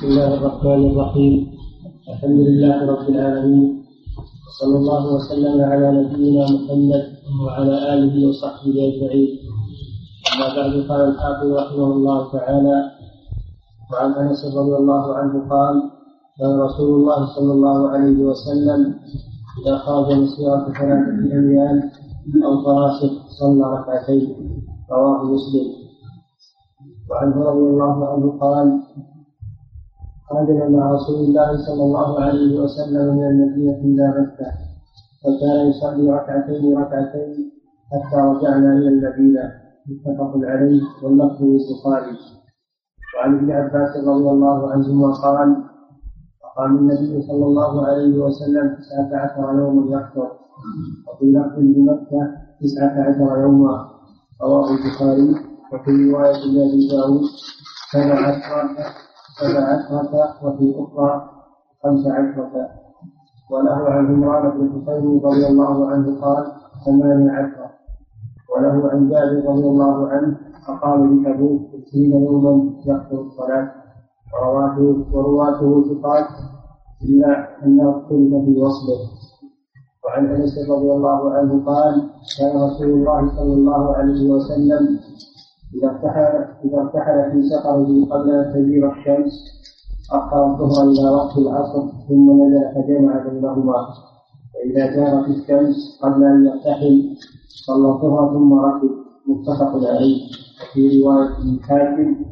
بسم الله الرحمن الرحيم. الحمد لله رب العالمين. وصلى الله وسلم على نبينا محمد وعلى آله وصحبه أجمعين. أما بعد قال الحافظ رحمه الله تعالى وعن أنس رضي الله عنه قال كان رسول الله صلى الله عليه وسلم إذا خرج مسيره ثلاثة اميال أو فراشق صلى ركعتين. رواه مسلم. وعنه رضي الله عنه قال خرجنا مع رسول الله صلى الله عليه وسلم من المدينة إلى مكة فكان يصلي ركعتين ركعتين حتى رجعنا إلى المدينة. متفق عليه واللفظ للبخاري. وعن ابن عباس رضي الله عنهما قال وقام النبي صلى الله عليه وسلم تسعة عشر يوما يخطب وفي لفظ بمكة تسعة عشر يوما. رواه البخاري وفي رواية لأبي داود سبع عشرة سبع عشرة وفي أخرى خمس عشرة. وله عن عمران بن حسين رضي الله عنه قال ثمانية عشرة. وله عن جابر رضي الله عنه أقام بتبوك ستين يوما يخطر الصلاة. ورواته ورواته ثقات إلا أنه اختلف في وصله. وعن أنس رضي الله عنه قال كان رسول الله صلى الله عليه وسلم إذا ارتحل إذا ارتحل في سفره قبل أن تزيغ الشمس أخر الظهر إلى وقت العصر ثم نزل فجمع بينهما. فإذا زاغت الشمس قبل أن يرتحل صلى الظهر ثم ركب. متفق عليه. وفي رواية الحاكم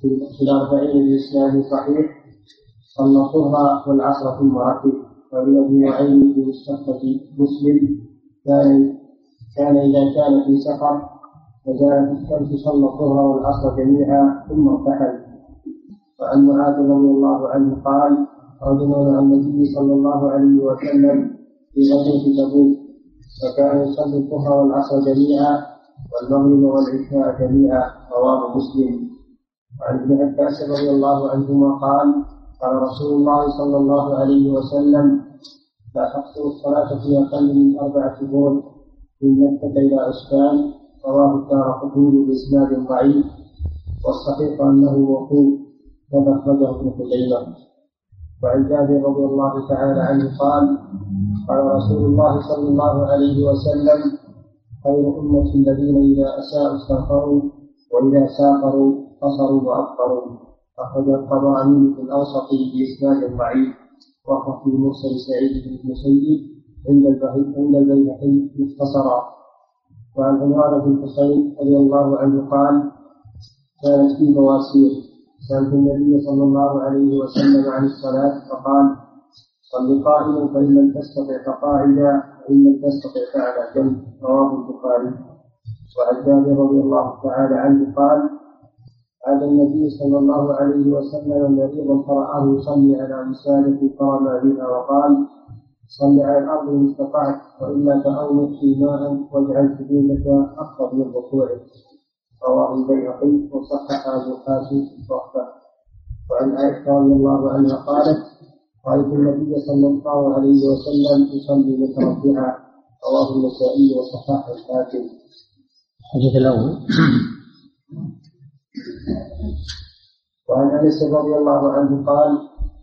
في الأربعين بإسناد صحيح صلى الظهر والعصر ثم ركب. ولأبي نعيم في مستخرج مسلم كان كان إذا كان في سفر وزالت الشمس صلى الظهر والعصر جميعا ثم ارتحل وعن معاذ رضي الله عنه قال خرجنا مع النبي صلى الله عليه وسلم في غزوة تبوك فكان يصلي الظهر والعصر جميعا والمغرب والعشاء جميعا رواه مسلم. وعن ابن عباس رضي الله عنهما قال قال رسول الله صلى الله عليه وسلم لا تقصر الصلاة في أقل من أربع شهور من مكة إلى عسكان رواه الدار قطني بإسناد ضعيف والصحيح أنه موقوف كما أخرجه ابن خزيمة. وعن جابر رضي الله تعالى عنه قال قال رسول الله صلى الله عليه وسلم خير أمة الذين إذا أساءوا استغفروا وإذا سافروا قصروا وأبقروا. أخرج الطبراني في الأوسط بإسناد ضعيف وهو في مرسل سعيد بن المسيب عند البيهقي مختصرا. وعن عمران بن حسين رضي الله عنه قال كانت في بواسير سألت النبي صلى الله عليه وسلم عن الصلاة فقال صل قائما فإن لم تستطع فقاعدا وإن لم تستطع فعلى جنب. رواه البخاري. وعن جابر رضي الله تعالى عنه قال عاد النبي صلى الله عليه وسلم مريضا فرآه يصلي على وسادة فرمى بها وقال صل على الأرض إن استطعت وإلا فأومد في ماء واجعل سجودك أقرب من ركوعك رواه البيهقي وصحح أبو حاتم الصحبة وعن عائشة رضي الله عنها قالت رأيت النبي صلى الله عليه وسلم يصلي متربعا. رواه النسائي وصححه الحاكم. الحديث الأول. وعن أنس رضي الله عنه قال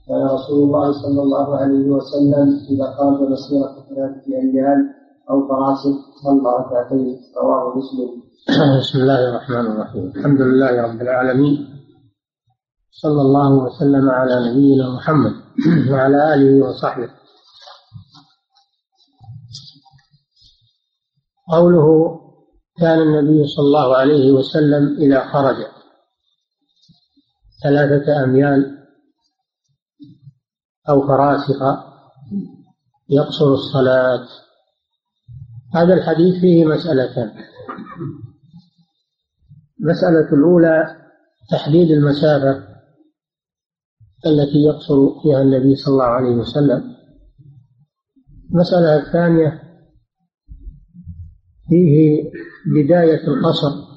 كان رسول الله صلى الله عليه وسلم إذا قام مسيرة ثلاثة أيام أو فراسخ صلى ركعتين رواه مسلم. بسم الله الرحمن الرحيم، الحمد لله رب العالمين صلى الله وسلم على نبينا محمد وعلى آله وصحبه. قوله كان النبي صلى الله عليه وسلم إذا خرج ثلاثة أميال أو فراسخ يقصر الصلاة. هذا الحديث فيه مسألتان. المسألة الأولى تحديد المسافة التي يقصر فيها النبي صلى الله عليه وسلم. المسألة الثانية فيه بداية القصر.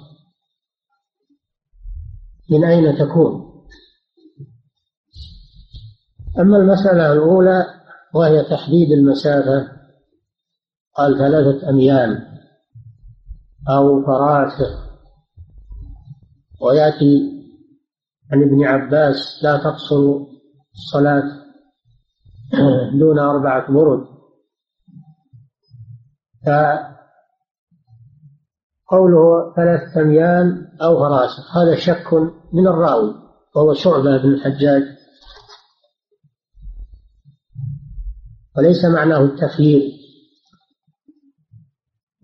من أين تكون؟ أما المسألة الأولى وهي تحديد المسافة قال ثلاثة أميال أو فراسخ. ويأتي عن ابن عباس لا تقصر الصلاة دون أربعة برد. فقوله ثلاثة أميال أو فراسخ هذا شك من الراوي وهو شعبة بن الحجاج. وليس معناه التخيير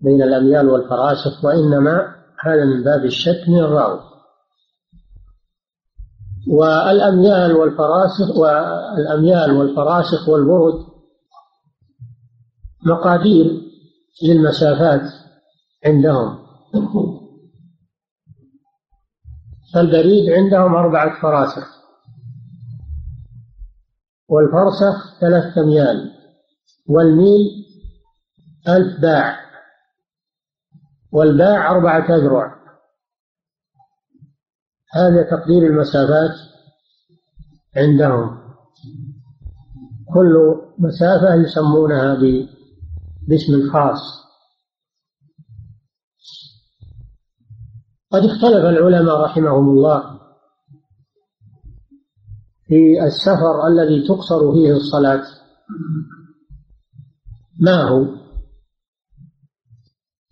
بين الأميال والفراسخ وإنما هذا من باب الشك من الراوي والأميال والفراسخ والأميال والفراسخ والبرد مقادير للمسافات عندهم. فالبريد عندهم أربعة فراسخ والفرسخ ثلاثة أميال. والميل ألف باع. والباع أربعة أذرع. هذا تقدير المسافات عندهم. كل مسافة يسمونها باسم خاص. قد اختلف العلماء رحمهم الله في السفر الذي تقصر فيه الصلاة. ما هو؟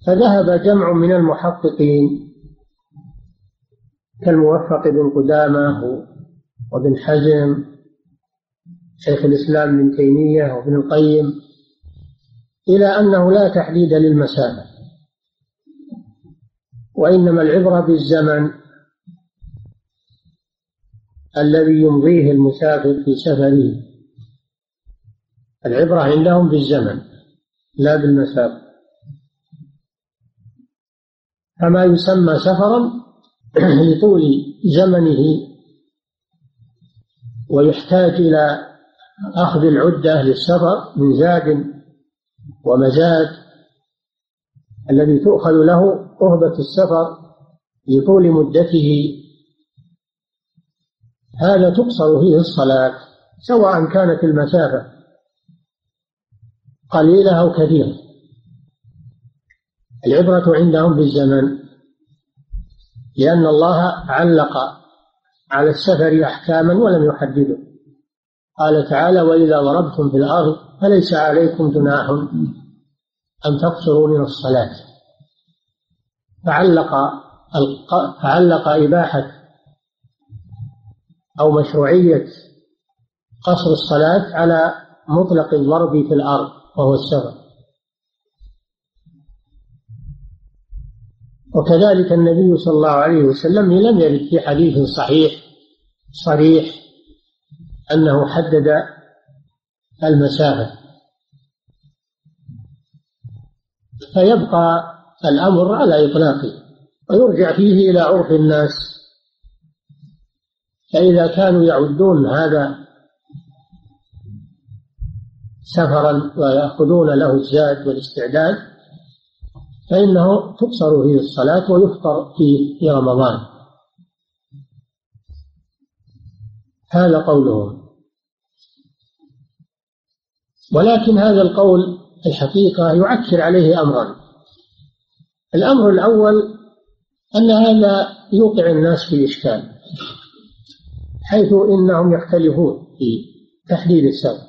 فذهب جمع من المحققين كالموفق بن قدامة وابن حزم شيخ الإسلام ابن تيمية وابن القيم إلى أنه لا تحديد للمسافة وإنما العبرة بالزمن الذي يمضيه المسافر في سفره. العبرة عندهم بالزمن. لا بالمسافة فما يسمى سفرا لطول زمنه ويحتاج إلى أخذ العدة للسفر من زاد ومزاد الذي تؤخذ له أهبة السفر لطول مدته. هذا تقصر فيه الصلاة سواء كانت المسافة قليلة أو كثيرة العبرة عندهم بالزمن لأن الله علق على السفر أحكاما ولم يحدده قال تعالى وإذا ضربتم في الأرض فليس عليكم جناح أن تقصروا من الصلاة. فعلق فعلق إباحة أو مشروعية قصر الصلاة على مطلق الضرب في الأرض. وهو السفر وكذلك النبي صلى الله عليه وسلم لم يرد في حديث صحيح صريح أنه حدد المسافة فيبقى الأمر على إطلاقه ويرجع فيه إلى عرف الناس. فإذا كانوا يعدون هذا سفرا ويأخذون له الزاد والاستعداد فإنه تقصر فيه الصلاة ويفطر فيه في رمضان. هذا قولهم ولكن هذا القول الحقيقة يعكر عليه أمرا. الأمر الأول أن هذا يوقع الناس في إشكال حيث إنهم يختلفون في تحديد السبب.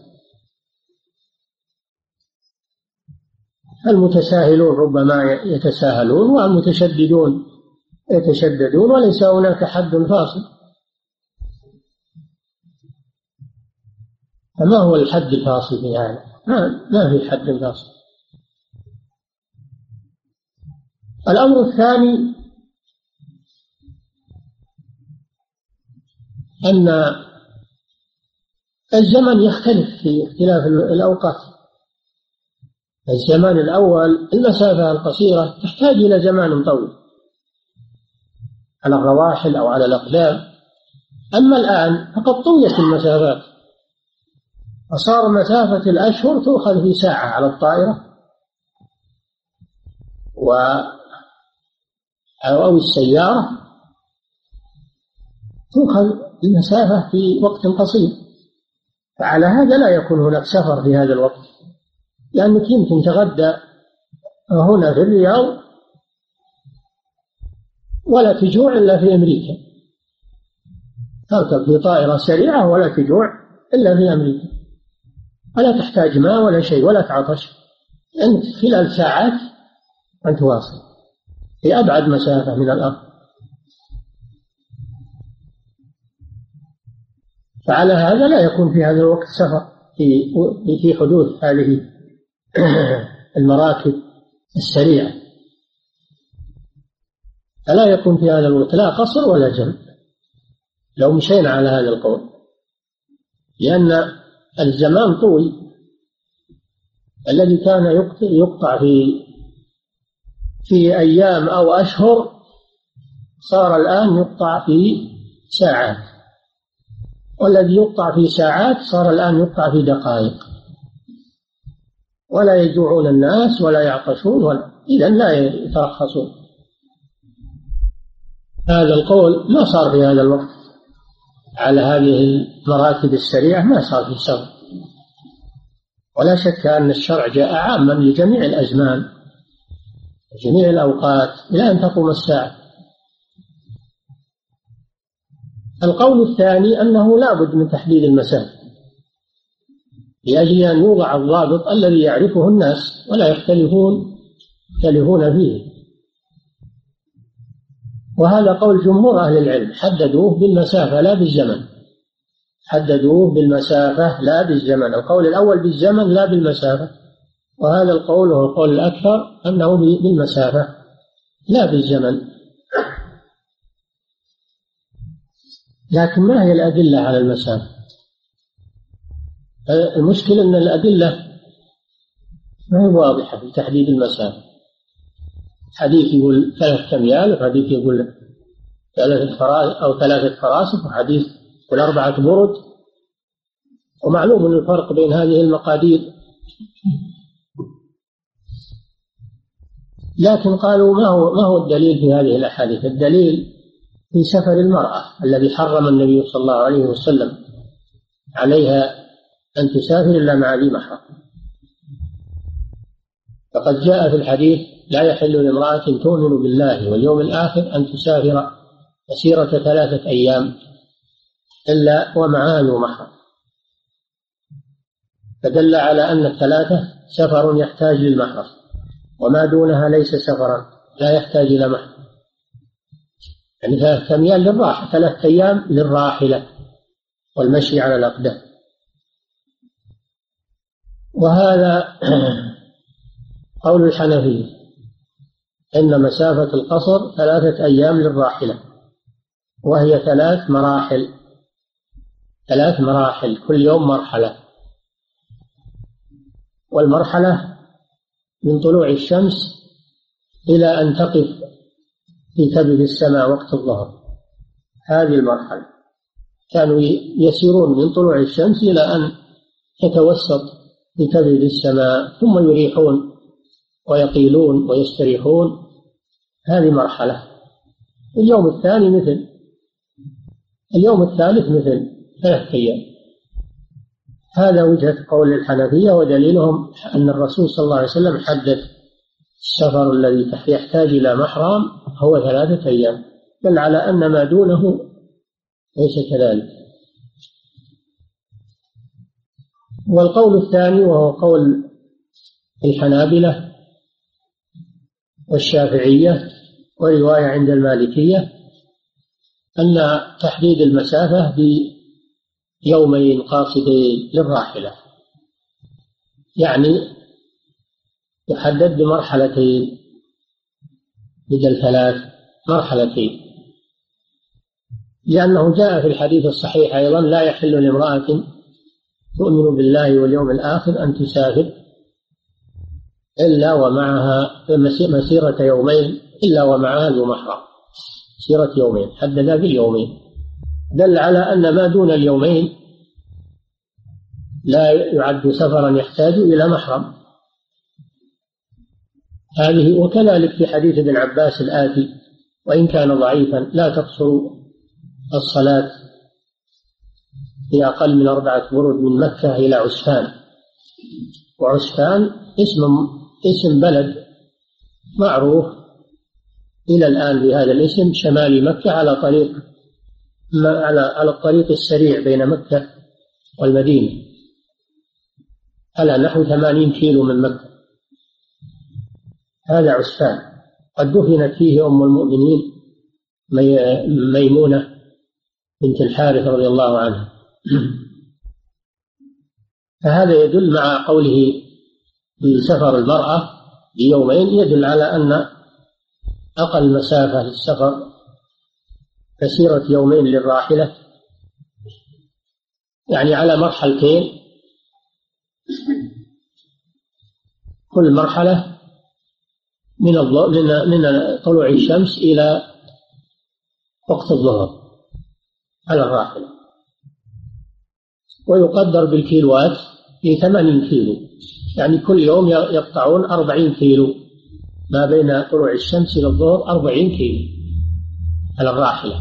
المتساهلون ربما يتساهلون والمتشددون يتشددون وليس هناك حد فاصل. فما هو الحد الفاصل في هذا؟ ما في حد فاصل. الأمر الثاني أن الزمن يختلف في اختلاف الأوقات. الزمان الأول المسافة القصيرة تحتاج إلى زمان طويل. على الرواحل أو على الأقدام. أما الآن فقد طويت المسافات. فصار مسافة الأشهر تؤخذ في ساعة على الطائرة. و أو السيارة تؤخذ المسافة في وقت قصير. فعلى هذا لا يكون هناك سفر في هذا الوقت. لأنك يمكن تغدى هنا في الرياض ولا تجوع إلا في أمريكا. تركب في طائرة سريعة ولا تجوع إلا في أمريكا. ولا تحتاج ماء ولا شيء ولا تعطش. أنت خلال ساعات أنت واصل في أبعد مسافة من الأرض. فعلى هذا لا يكون في هذا الوقت سفر في في حدوث هذه المراكب السريعة. فلا يكون في هذا الوقت لا قصر ولا جمع لو مشينا على هذا القول لأن الزمان طوي الذي كان يقطع في في أيام أو أشهر صار الآن يقطع في ساعات. والذي يقطع في ساعات صار الآن يقطع في دقائق. ولا يجوعون الناس ولا يعطشون ولا إذا لا يترخصون. هذا القول ما صار في هذا الوقت. على هذه المراكب السريعة ما صار في سفر ولا شك أن الشرع جاء عاما لجميع الأزمان جميع الأوقات إلى أن تقوم الساعة. القول الثاني أنه لا بد من تحديد المسافة لأجل أن يوضع الضابط الذي يعرفه الناس ولا يختلفون يختلفون فيه. وهذا قول جمهور أهل العلم حددوه بالمسافة لا بالزمن. حددوه بالمسافة لا بالزمن. القول الأول بالزمن لا بالمسافة. وهذا القول هو القول الأكثر أنه بالمسافة لا بالزمن. لكن ما هي الأدلة على المسافة؟ المشكلة أن الأدلة ما هي واضحة في تحديد المسافة حديث يقول ثلاثة أميال وحديث يقول ثلاثة فراس أو ثلاثة فراسخ وحديث يقول أربعة برد. ومعلوم أن الفرق بين هذه المقادير. لكن قالوا ما هو ما هو الدليل في هذه الأحاديث؟ الدليل في سفر المرأة الذي حرم النبي صلى الله عليه وسلم عليها أن تسافر إلا مع ذي محرم فقد جاء في الحديث لا يحل لامرأة تؤمن بالله واليوم الآخر أن تسافر مسيرة ثلاثة أيام إلا ومعها ذو محرم فدل على أن الثلاثة سفر يحتاج للمحرم وما دونها ليس سفرا لا يحتاج إلى محرم. يعني ثلاثة أيام للراحة ثلاثة أيام للراحلة والمشي على الأقدام. وهذا قول الحنفية إن مسافة القصر ثلاثة أيام للراحلة وهي ثلاث مراحل ثلاث مراحل كل يوم مرحلة. والمرحلة من طلوع الشمس إلى أن تقف في كبد السماء وقت الظهر. هذه المرحلة. كانوا يسيرون من طلوع الشمس إلى أن تتوسط كبد السماء ثم يريحون ويقيلون ويستريحون. هذه مرحلة. اليوم الثاني مثل. اليوم الثالث مثل. ثلاث أيام. هذا وجهة قول الحنفية ودليلهم أن الرسول صلى الله عليه وسلم حدد السفر الذي يحتاج إلى محرم هو ثلاثة أيام. بل على أن ما دونه ليس كذلك. والقول الثاني وهو قول الحنابلة والشافعية ورواية عند المالكية أن تحديد المسافة بيومين قاصدين للراحلة. يعني يحدد بمرحلتين بدل ثلاث مرحلتين. لأنه جاء في الحديث الصحيح أيضا لا يحل لامرأة تؤمن بالله واليوم الآخر أن تسافر إلا ومعها مسيرة يومين إلا ومعها ذو محرم مسيرة يومين حدد باليومين دل على أن ما دون اليومين لا يعد سفرا يحتاج إلى محرم. هذه وكذلك في حديث ابن عباس الآتي وإن كان ضعيفا لا تقصر الصلاة في أقل من أربعة برد من مكة إلى عسفان. وعسفان اسم اسم بلد معروف إلى الآن بهذا الاسم شمال مكة على طريق على على الطريق السريع بين مكة والمدينة. على نحو ثمانين كيلو من مكة. هذا عسفان. قد دفنت فيه أم المؤمنين ميمونة بنت الحارث رضي الله عنها. فهذا يدل مع قوله بسفر المرأة بيومين يدل على أن أقل مسافة للسفر مسيرة يومين للراحلة يعني على مرحلتين كل مرحلة من من من طلوع الشمس إلى وقت الظهر على الراحلة. ويقدر بالكيلوات في ثمانين كيلو. يعني كل يوم يقطعون أربعين كيلو. ما بين طلوع الشمس إلى الظهر أربعين كيلو. على الراحلة.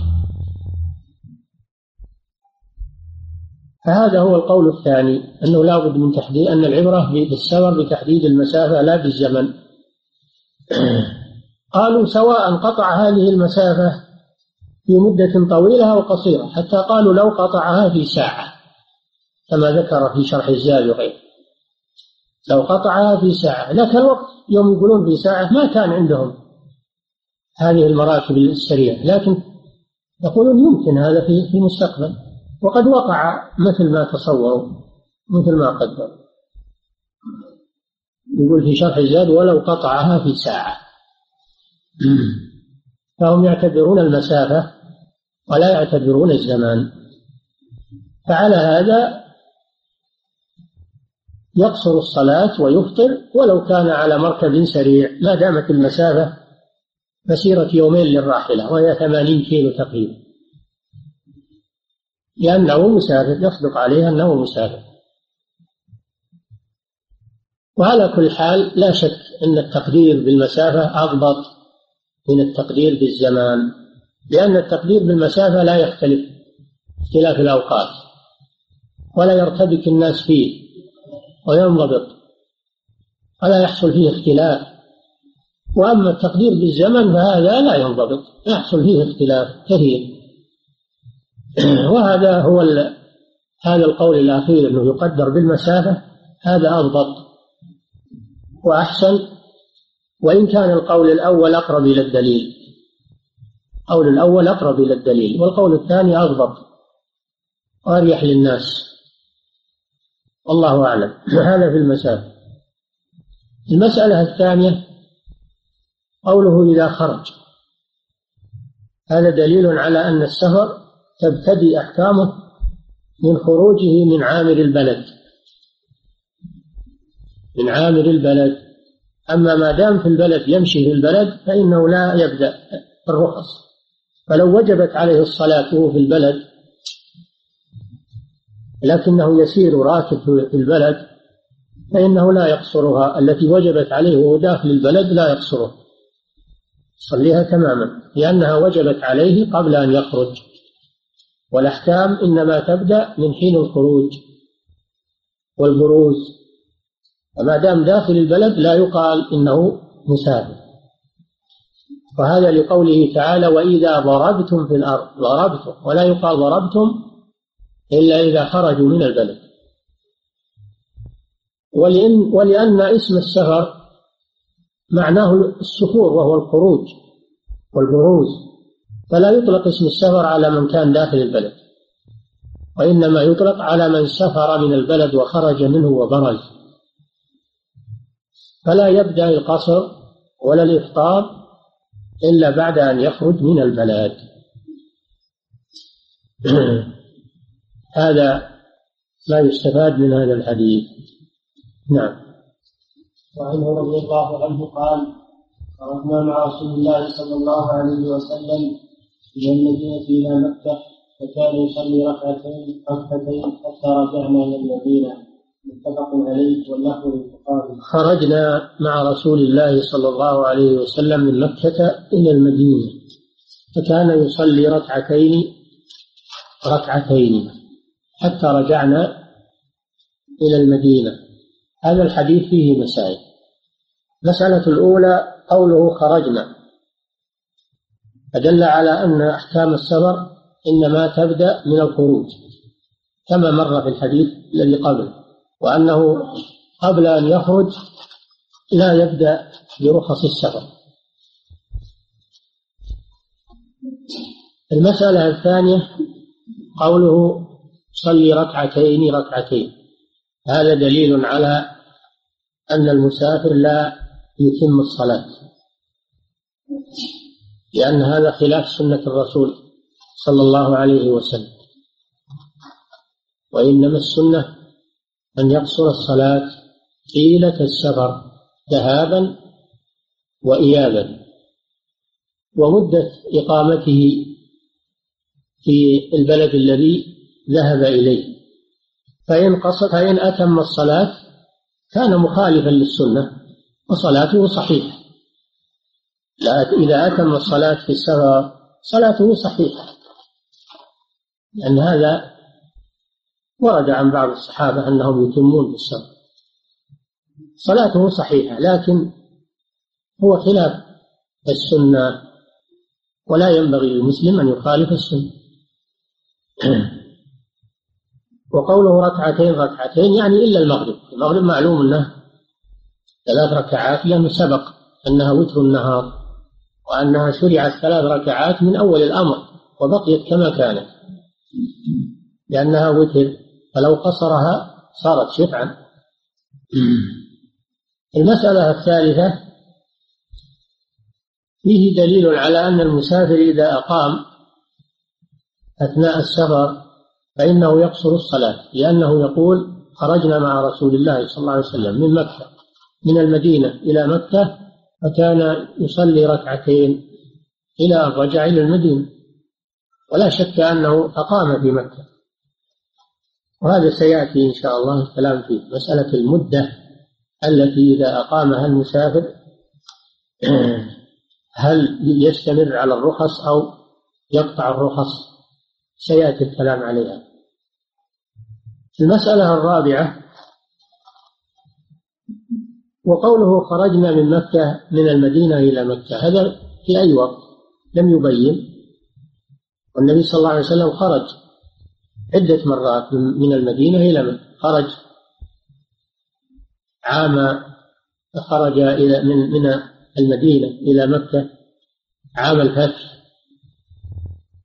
فهذا هو القول الثاني أنه لا بد من تحديد أن العبرة بالسفر بتحديد المسافة لا بالزمن. قالوا سواء قطع هذه المسافة في مدة طويلة أو قصيرة حتى قالوا لو قطعها في ساعة. كما ذكر في شرح الزاد وغيره. لو قطعها في ساعة لكن الوقت يوم يقولون في ساعة ما كان عندهم هذه المراكب السريعة. لكن يقولون يمكن هذا في في المستقبل. وقد وقع مثل ما تصوروا مثل ما قدروا. يقول في شرح الزاد ولو قطعها في ساعة. فهم يعتبرون المسافة ولا يعتبرون الزمان. فعلى هذا يقصر الصلاة ويفطر ولو كان على مركب سريع. ما دامت المسافة مسيرة يومين للراحلة وهي ثمانين كيلو تقريبا. لأنه مسافر يصدق عليه أنه مسافر. وعلى كل حال لا شك أن التقدير بالمسافة أضبط من التقدير بالزمان لأن التقدير بالمسافة لا يختلف اختلاف الأوقات ولا يرتبك الناس فيه. وينضبط. ولا يحصل فيه اختلاف. وأما التقدير بالزمن فهذا لا ينضبط يحصل فيه اختلاف كثير. وهذا هو هذا القول الأخير أنه يقدر بالمسافة هذا أضبط وأحسن. وإن كان القول الأول أقرب إلى الدليل. القول الأول أقرب إلى الدليل والقول الثاني أضبط. وأريح للناس. والله أعلم. هذا في المسافة المسألة الثانية قوله إذا خرج. هذا دليل على أن السفر تبتدي أحكامه من خروجه من عامر البلد. من عامر البلد. أما ما دام في البلد يمشي في البلد فإنه لا يبدأ الرخص. فلو وجبت عليه الصلاة وهو في البلد لكنه يسير راكب في البلد فإنه لا يقصرها. التي وجبت عليه وهو داخل البلد لا يقصرها يصليها تماما لأنها وجبت عليه قبل أن يخرج. والأحكام إنما تبدأ من حين الخروج والبروز. فما دام داخل البلد لا يقال إنه مسافر. وهذا لقوله تعالى وإذا ضربتم في الأرض ضربتم ولا يقال ضربتم إلا إذا خرجوا من البلد. ولأن, ولأن اسم السفر معناه السفور وهو الخروج والبروز. فلا يطلق اسم السفر على من كان داخل البلد وإنما يطلق على من سفر من البلد وخرج منه وبرز. فلا يبدأ القصر ولا الإفطار إلا بعد أن يخرج من البلد. هذا ما يستفاد من هذا الحديث. نعم. وعنه رضي الله عنه قال خرجنا مع رسول الله صلى الله عليه وسلم من المدينة إلى مكة فكان يصلي ركعتين ركعتين حتى رجعنا إلى المدينة. متفق عليه واللفظ للبخاري خرجنا مع رسول الله صلى الله عليه وسلم من مكة إلى المدينة فكان يصلي ركعتين ركعتين. حتى رجعنا إلى المدينة. هذا الحديث فيه مسائل. المسألة الأولى قوله خرجنا. فدل على أن أحكام السفر إنما تبدأ من الخروج كما مر في الحديث الذي قبل وأنه قبل أن يخرج لا يبدأ برخص السفر المسألة الثانية قوله صلي ركعتين ركعتين. هذا دليل على أن المسافر لا يتم الصلاة. لأن هذا خلاف سنة الرسول صلى الله عليه وسلم. وإنما السنة أن يقصر الصلاة طيلة السفر ذهابا وإيابا. ومدة إقامته في البلد الذي ذهب إليه. فإن قصد فإن أتم الصلاة كان مخالفا للسنة وصلاته صحيحة. إذا أتم الصلاة في السفر صلاته صحيحة. لأن هذا ورد عن بعض الصحابة أنهم يتمون في السفر صلاته صحيحة لكن هو خلاف السنة ولا ينبغي للمسلم أن يخالف السنة. وقوله ركعتين ركعتين يعني إلا المغرب. المغرب معلوم أنه ثلاث ركعات لأنه سبق أنها وتر النهار وأنها شرعت ثلاث ركعات من أول الأمر وبقيت كما كانت. لأنها وتر فلو قصرها صارت شفعا. المسألة الثالثة فيه دليل على أن المسافر إذا أقام أثناء السفر فإنه يقصر الصلاة لأنه يقول خرجنا مع رسول الله صلى الله عليه وسلم من مكة من المدينة إلى مكة فكان يصلي ركعتين إلى أن رجع إلى المدينة ولا شك أنه أقام في مكة. وهذا سيأتي إن شاء الله الكلام فيه مسألة المدة التي إذا أقامها المسافر هل يستمر على الرخص أو يقطع الرخص؟ سيأتي الكلام عليها. المسألة الرابعة وقوله خرجنا من مكة من المدينة إلى مكة. هذا في أي وقت؟ لم يبين. والنبي صلى الله عليه وسلم خرج عدة مرات من المدينة إلى مكة. خرج عام خرج إلى من من المدينة إلى مكة عام الفتح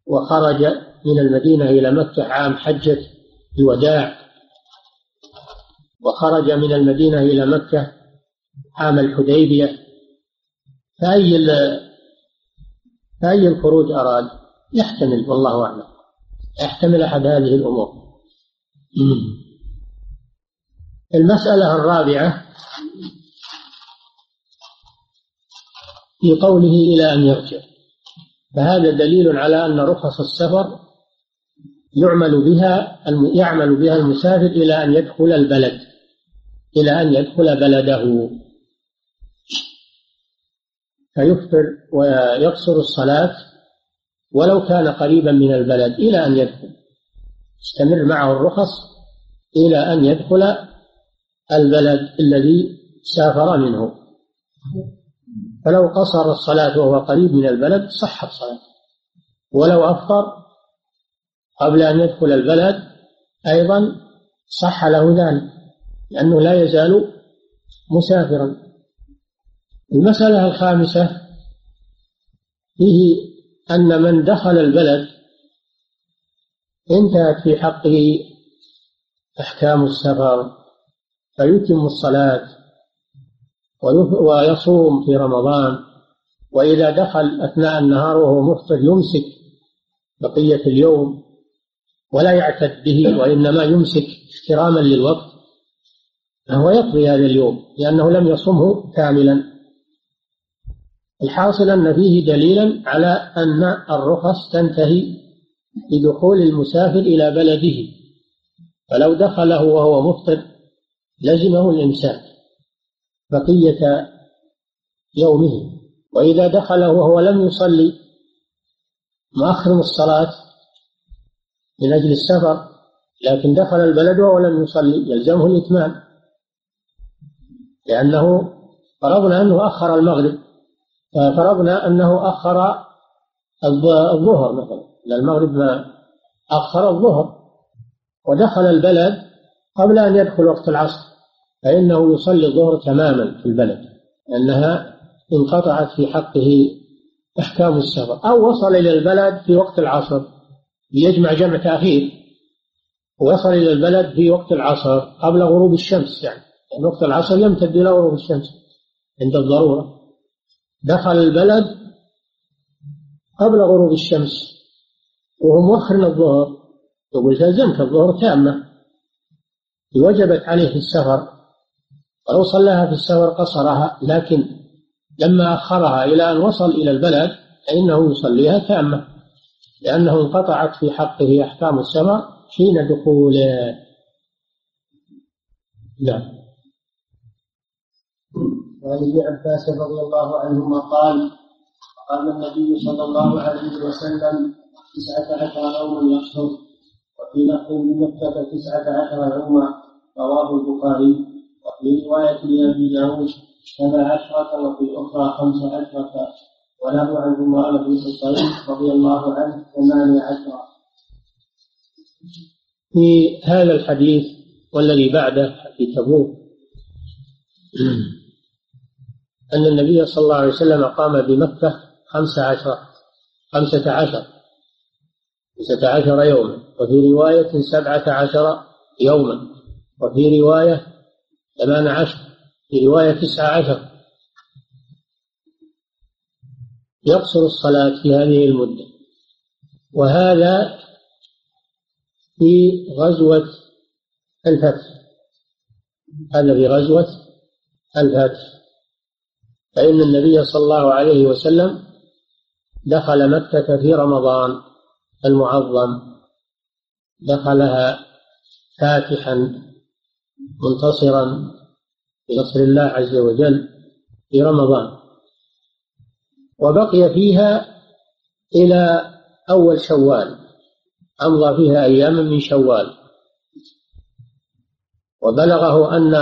وخرج من المدينة إلى مكة عام حجة الوداع وخرج من المدينة إلى مكة عام الحديبية. فأي فأي الخروج أراد؟ يحتمل والله أعلم. يحتمل أحد هذه الأمور. المسألة الرابعة في قوله إلى أن يرجع. فهذا دليل على أن رخص السفر يعمل بها يعمل بها المسافر إلى أن يدخل البلد إلى أن يدخل بلده. فيفطر ويقصر الصلاة ولو كان قريبا من البلد إلى أن يدخل. استمر معه الرخص إلى أن يدخل البلد الذي سافر منه. فلو قصر الصلاة وهو قريب من البلد صحت صلاته. ولو أفطر قبل أن يدخل البلد أيضا صح له ذلك لأنه لا يزال مسافرا. المسألة الخامسة فيه أن من دخل البلد انتهت في حقه أحكام السفر فيتم الصلاة ويصوم في رمضان وإذا دخل أثناء النهار وهو مفطر يمسك بقية اليوم. ولا يعتد به وإنما يمسك احتراما للوقت فهو يقضي هذا اليوم لأنه لم يصمه كاملا. الحاصل أن فيه دليلا على أن الرخص تنتهي بدخول المسافر إلى بلده. فلو دخله وهو مفطر لزمه الإمساك بقية يومه. وإذا دخله وهو لم يصلي مؤخر الصلاة من أجل السفر لكن دخل البلد وهو لم يصلي يلزمه الإتمام. لأنه فرضنا أنه أخر المغرب. فرضنا أنه أخر الظهر مثلا. المغرب ما أخر الظهر. ودخل البلد قبل أن يدخل وقت العصر. فإنه يصلي الظهر تماما في البلد. لأنها انقطعت في حقه أحكام السفر. أو وصل إلى البلد في وقت العصر. ليجمع جمع تأخير وصل إلى البلد في وقت العصر قبل غروب الشمس يعني. وقت العصر يمتد إلى غروب الشمس عند الضرورة. دخل البلد قبل غروب الشمس وهو مؤخر الظهر. يقول تلزمك الظهر تامة. وجبت عليه في السفر. ولو صلاها في السفر قصرها لكن لما أخرها إلى أن وصل إلى البلد فإنه يصليها تامة. لأنه انقطعت في حقه أحكام السفر حين دخوله. نعم. وعن ابن عباس رضي الله عنهما قال قال النبي صلى الله عليه وسلم تسعة عشر يوما يحصر وفي لفظ بمكة تسعة عشر يوما رواه البخاري. وفي رواية لأبي داود سبع عشرة وفي الأخرى خمس عشرة. وله عن عمران بن حصين رضي الله عنه ثمانية عشرة. في هذا الحديث والذي بعده في تبوك أن النبي صلى الله عليه وسلم قام بمكة خمس عشر خمسة عشر خمسة عشر يوما وفي رواية سبعة عشر يوما وفي رواية ثمان عشر في رواية تسعة عشر. يقصر الصلاة في هذه المدة. وهذا في غزوة الفتح. هذا في غزوة الفتح. فإن النبي صلى الله عليه وسلم دخل مكة في رمضان المعظم. دخلها فاتحا منتصرا بنصر الله عز وجل في رمضان. وبقي فيها إلى أول شوال أمضى فيها أياما من شوال. وبلغه أن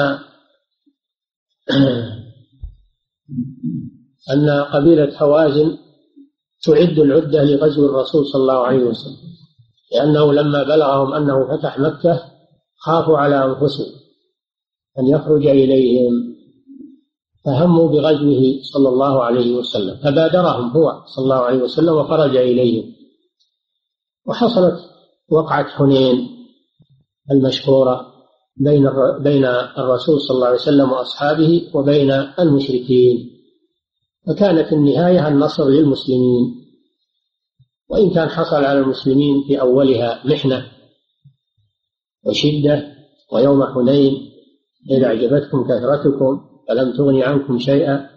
أن قبيلة حوازن تعد العدة لغزو الرسول صلى الله عليه وسلم لأنه لما بلغهم أنه فتح مكة خافوا على أنفسهم أن يخرج إليهم. فهموا بغزوه صلى الله عليه وسلم فبادرهم هو صلى الله عليه وسلم وخرج إليهم. وحصلت وقعة حنين المشهورة بين بين الرسول صلى الله عليه وسلم وأصحابه وبين المشركين. فكانت النهاية النصر للمسلمين. وإن كان حصل على المسلمين في أولها محنة وشدة ويوم حنين إذا أعجبتكم كثرتكم فلم تغن عنكم شيئا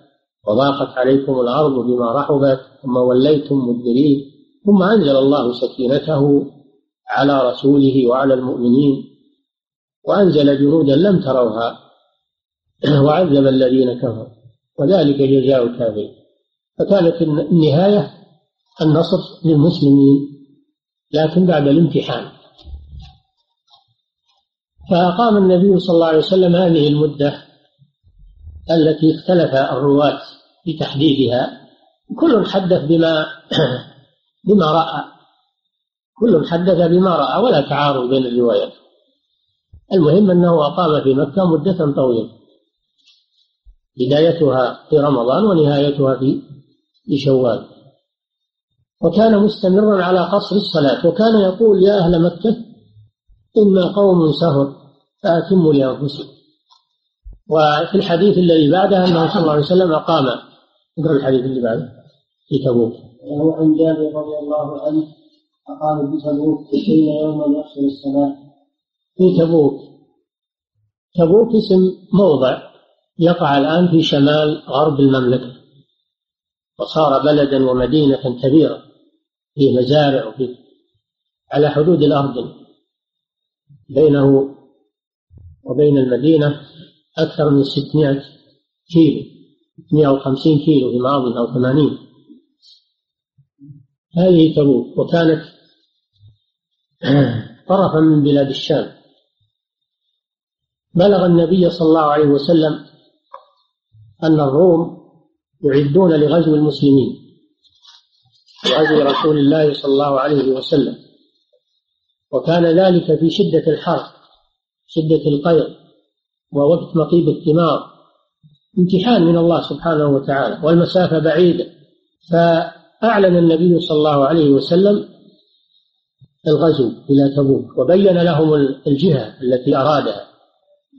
وضاقت عليكم الأرض بما رحبت ثم وليتم مدبرين ثم أنزل الله سكينته على رسوله وعلى المؤمنين وأنزل جنودا لم تروها وعذب الذين كفروا وذلك جزاء الكافرين فكانت النهاية النصر للمسلمين لكن بعد الامتحان فأقام النبي صلى الله عليه وسلم هذه المدة التي اختلف الرواة في تحديدها كل حدث بما بما رأى كل حدث بما رأى ولا تعارض بين الروايات. المهم أنه أقام في مكة مدة طويلة. بدايتها في رمضان ونهايتها في في شوال. وكان مستمرا على قصر الصلاة وكان يقول يا أهل مكة إنا قوم سهر فأتموا لأنفسكم. وفي الحديث الذي بعده أنه صلى الله عليه وسلم أقام. اقرأ الحديث اللي بعده. في تبوك. وهو عن جابر رضي الله عنه أقام بتبوك عشرين يوما يحصل الصلاة في تبوك. تبوك اسم موضع يقع الآن في شمال غرب المملكة. وصار بلدا ومدينة كبيرة. فيه مزارع وفيه على حدود الأرض. بينه وبين المدينة أكثر من 600 كيلو 150 كيلو في أظن أو 80 هذه تبوك وكانت طرفا من بلاد الشام. بلغ النبي صلى الله عليه وسلم أن الروم يعدون لغزو المسلمين لغزو رسول الله صلى الله عليه وسلم. وكان ذلك في شدة الحر شدة القيض. ووقت مطيب الثمار امتحان من الله سبحانه وتعالى والمسافة بعيدة. فأعلن النبي صلى الله عليه وسلم الغزو إلى تبوك وبين لهم الجهة التي أرادها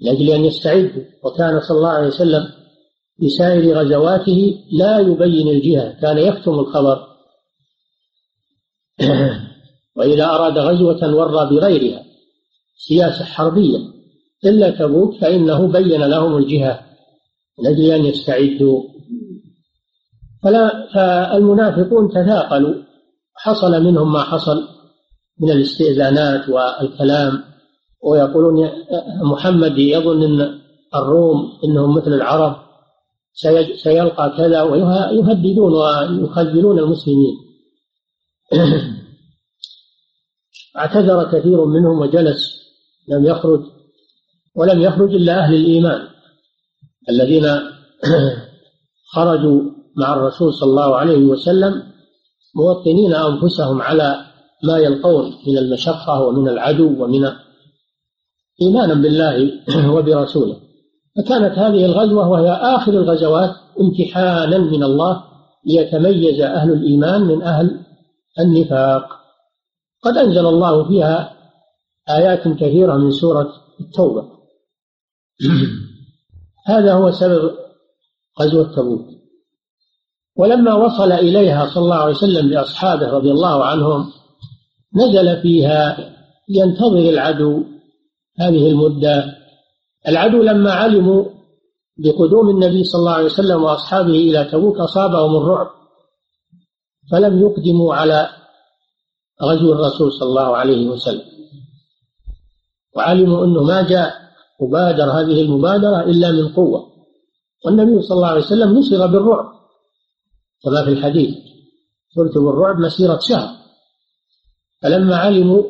لأجل أن يستعدوا. وكان صلى الله عليه وسلم في سائر غزواته لا يبين الجهة كان يكتم الخبر. وإذا أراد غزوة ورى بغيرها سياسة حربية. إلا تبوك فإنه بين لهم الجهة لأجل أن يستعدوا. فلا فالمنافقون تثاقلوا حصل منهم ما حصل من الاستئذانات والكلام ويقولون محمد يظن إن الروم إنهم مثل العرب سيلقى كذا ويهددون ويخذلون المسلمين. اعتذر كثير منهم وجلس لم يخرج. ولم يخرج إلا أهل الإيمان الذين خرجوا مع الرسول صلى الله عليه وسلم موطنين أنفسهم على ما يلقون من المشقة ومن العدو ومن إيمانا بالله وبرسوله. فكانت هذه الغزوة وهي آخر الغزوات امتحانا من الله ليتميز أهل الإيمان من أهل النفاق. قد أنزل الله فيها آيات كثيرة من سورة التوبة. هذا هو سبب غزوة تبوك. ولما وصل إليها صلى الله عليه وسلم بأصحابه رضي الله عنهم نزل فيها ينتظر العدو هذه المدة. العدو لما علموا بقدوم النبي صلى الله عليه وسلم وأصحابه إلى تبوك أصابهم الرعب فلم يقدموا على غزو الرسول صلى الله عليه وسلم. وعلموا أنه ما جاء. وبادر هذه المبادرة إلا من قوة. والنبي صلى الله عليه وسلم نصر بالرعب. كما في الحديث صرت بالرعب مسيرة شهر. فلما علموا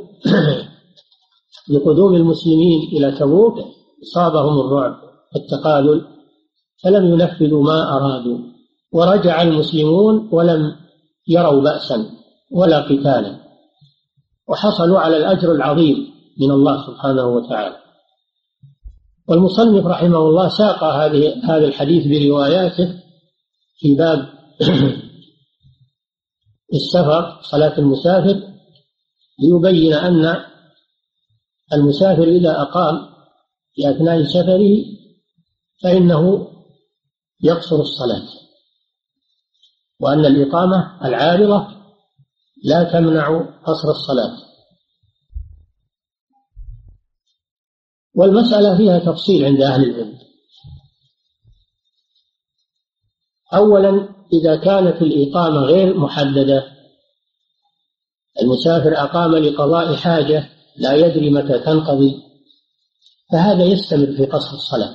بقدوم المسلمين إلى تبوك أصابهم الرعب والتقالل فلم ينفذوا ما أرادوا. ورجع المسلمون ولم يروا بأسا ولا قتالا. وحصلوا على الأجر العظيم من الله سبحانه وتعالى. والمصنف رحمه الله ساق هذه هذا الحديث برواياته في باب السفر صلاة المسافر ليبين أن المسافر إذا أقام في أثناء سفره فإنه يقصر الصلاة وأن الإقامة العارضة لا تمنع قصر الصلاة. والمسألة فيها تفصيل عند أهل العلم. أولا إذا كانت الإقامة غير محددة المسافر أقام لقضاء حاجة لا يدري متى تنقضي فهذا يستمر في قصر الصلاة.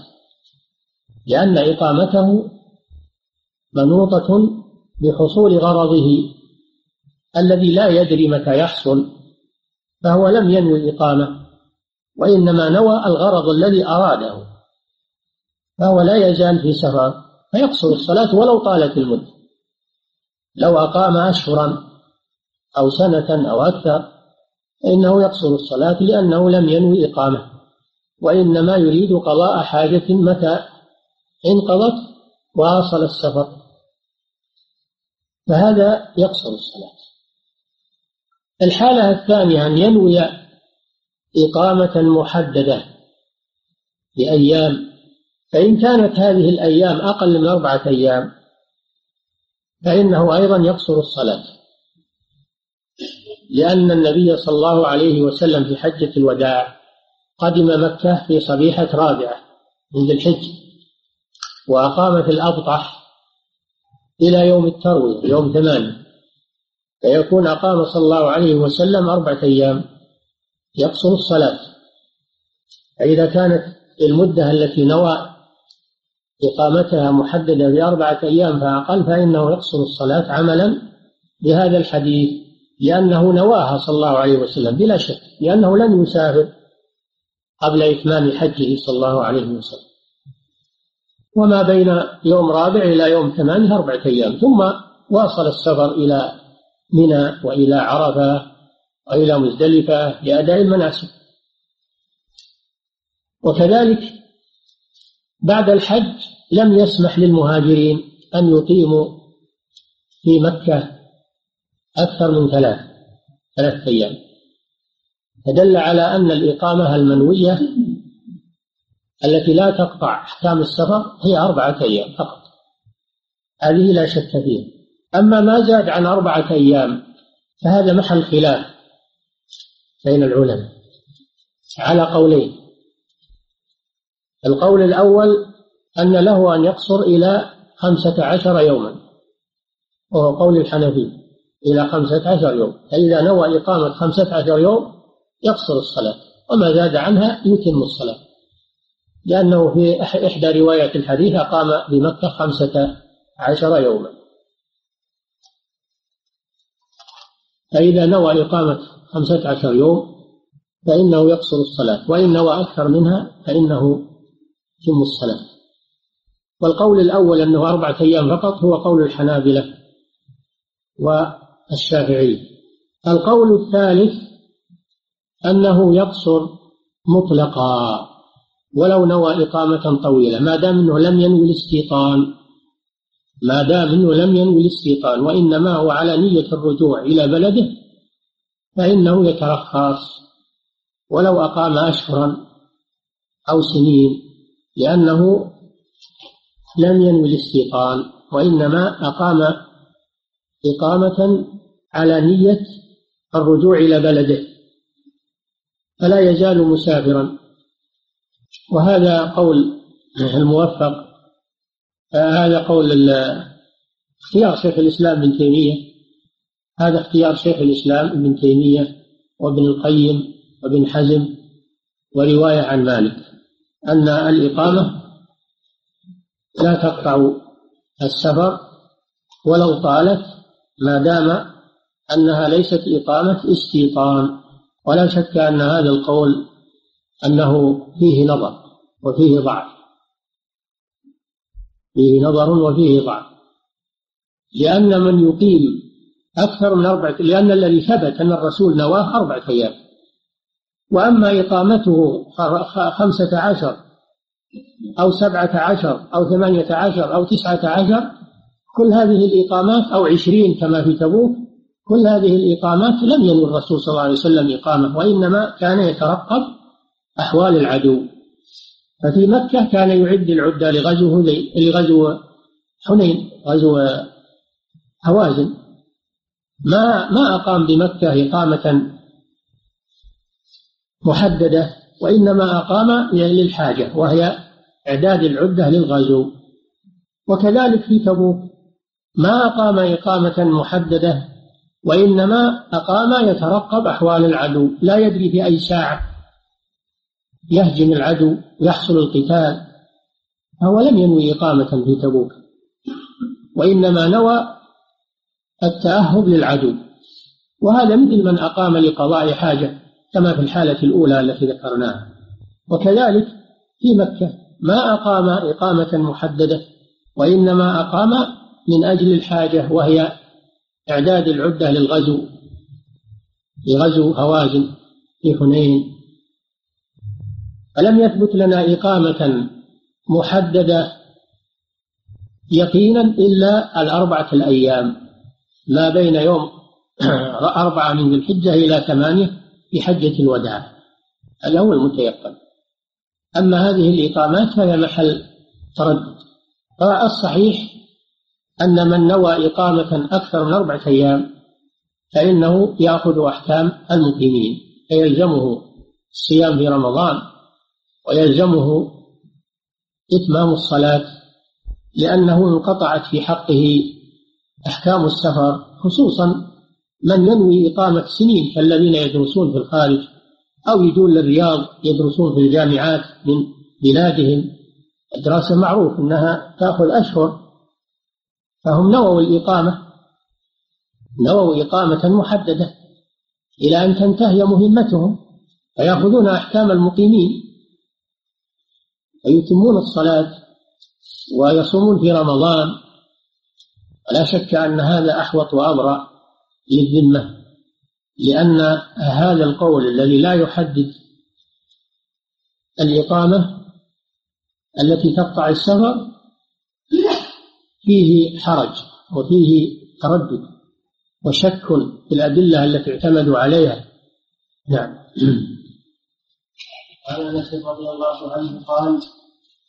لأن إقامته منوطة بحصول غرضه الذي لا يدري متى يحصل فهو لم ينوي الإقامة. وإنما نوى الغرض الذي أراده فهو لا يزال في سفر فيقصر الصلاة ولو طالت المدة. لو أقام أشهرا أو سنة أو أكثر فإنه يقصر الصلاة لأنه لم ينوي إقامة. وإنما يريد قضاء حاجة متى؟ انقضت وأصل السفر. فهذا يقصر الصلاة. الحالة الثانية أن ينوي إقامة محددة لأيام فإن كانت هذه الأيام أقل من أربعة أيام فإنه أيضا يقصر الصلاة. لأن النبي صلى الله عليه وسلم في حجة الوداع قدم مكة في صبيحة رابعة من ذي الحج وأقام في الأبطح إلى يوم التروية يوم ثمانية فيكون أقام صلى الله عليه وسلم أربعة أيام. يقصر الصلاة. فإذا كانت المدة التي نوى إقامتها محددة بأربعة أيام فأقل فإنه يقصر الصلاة عملا بهذا الحديث لأنه نواها صلى الله عليه وسلم بلا شك لأنه لن يسافر قبل إتمام حجه صلى الله عليه وسلم. وما بين يوم رابع إلى يوم ثمانية أربعة أيام ثم واصل السفر إلى منى وإلى عرفة وإلى مزدلفة لأداء المناسك وكذلك بعد الحج لم يسمح للمهاجرين أن يقيموا في مكة أكثر من ثلاث ثلاث أيام. فدل على أن الإقامة المنوية التي لا تقطع أحكام السفر هي أربعة أيام فقط. هذه لا شك فيها. أما ما زاد عن أربعة أيام فهذا محل خلاف. بين العلماء. على قولين. القول الأول أن له أن يقصر إلى خمسة عشر يوما. وهو قول الحنفي. إلى خمسة عشر يوم. فإذا نوى إقامة خمسة عشر يوم يقصر الصلاة. وما زاد عنها يتم الصلاة. لأنه في إحدى رواية الحديث أقام بمكة خمسة عشر يوما. فإذا نوى إقامة خمسة عشر يوم فإنه يقصر الصلاة وإن نوى أكثر منها فإنه يتم الصلاة. والقول الأول أنه أربعة أيام فقط هو قول الحنابلة والشافعي القول الثالث أنه يقصر مطلقا ولو نوى إقامة طويلة ما دام أنه لم ينوي الاستيطان ما دام أنه لم ينوي الاستيطان وإنما هو على نية الرجوع إلى بلده فإنه يترخص ولو أقام أشهرا أو سنين لأنه لم ينوي الاستيطان وإنما أقام إقامة على نية الرجوع إلى بلده فلا يزال مسافرا وهذا قول الموفق هذا قول اختيار شيخ الإسلام ابن تيمية. هذا اختيار شيخ الإسلام ابن تيمية وابن القيم وابن حزم ورواية عن مالك أن الإقامة لا تقطع السفر ولو طالت ما دام أنها ليست إقامة استيطان ولا شك أن هذا القول أنه فيه نظر وفيه ضعف. فيه نظر وفيه ضعف. لأن من يقيم أكثر من أربعة لأن الذي ثبت أن الرسول نواه أربعة أيام. وأما إقامته خمسة عشر أو سبعة عشر أو ثمانية عشر أو تسعة عشر كل هذه الإقامات أو عشرين كما في تبوك كل هذه الإقامات لم ينوي الرسول صلى الله عليه وسلم إقامة وإنما كان يترقب أحوال العدو. ففي مكة كان يعد العدة لغزو لغزو حنين غزو هوازن. ما ما أقام بمكة إقامة محددة وإنما أقام للحاجة وهي إعداد العدة للغزو. وكذلك في تبوك ما أقام إقامة محددة وإنما أقام يترقب أحوال العدو. لا يدري في أي ساعة يهجم العدو يحصل القتال فهو لم ينوي إقامة في تبوك. وإنما نوى التأهب للعدو. وهذا مثل من أقام لقضاء حاجة كما في الحالة الأولى التي ذكرناها. وكذلك في مكة ما أقام إقامة محددة وإنما أقام من أجل الحاجة وهي إعداد العدة للغزو لغزو هوازن في حنين فلم يثبت لنا إقامة محددة يقينا إلا الأربعة الأيام؟ ما بين يوم أربعة من ذي الحجة إلى ثمانية في حجة الوداع. هذا هو المتيقن. أما هذه الإقامات فهي محل تردد. فالصحيح أن من نوى إقامة أكثر من أربعة أيام فإنه يأخذ أحكام المقيمين فيلزمه الصيام في رمضان ويلزمه إتمام الصلاة لأنه انقطعت في حقه أحكام السفر خصوصا من ينوي إقامة سنين كالذين يدرسون في الخارج أو يجون للرياض يدرسون في الجامعات من بلادهم. الدراسة معروف أنها تأخذ أشهر فهم نووا الإقامة نووا إقامة محددة إلى أن تنتهي مهمتهم فيأخذون أحكام المقيمين ويتمون الصلاة ويصومون في رمضان ولا شك أن هذا أحوط وأبرأ للذمة لأن هذا القول الذي لا يحدد الإقامة التي تقطع السفر فيه حرج وفيه تردد وشك في الأدلة التي اعتمدوا عليها. نعم. عن أنس رضي الله عنه قال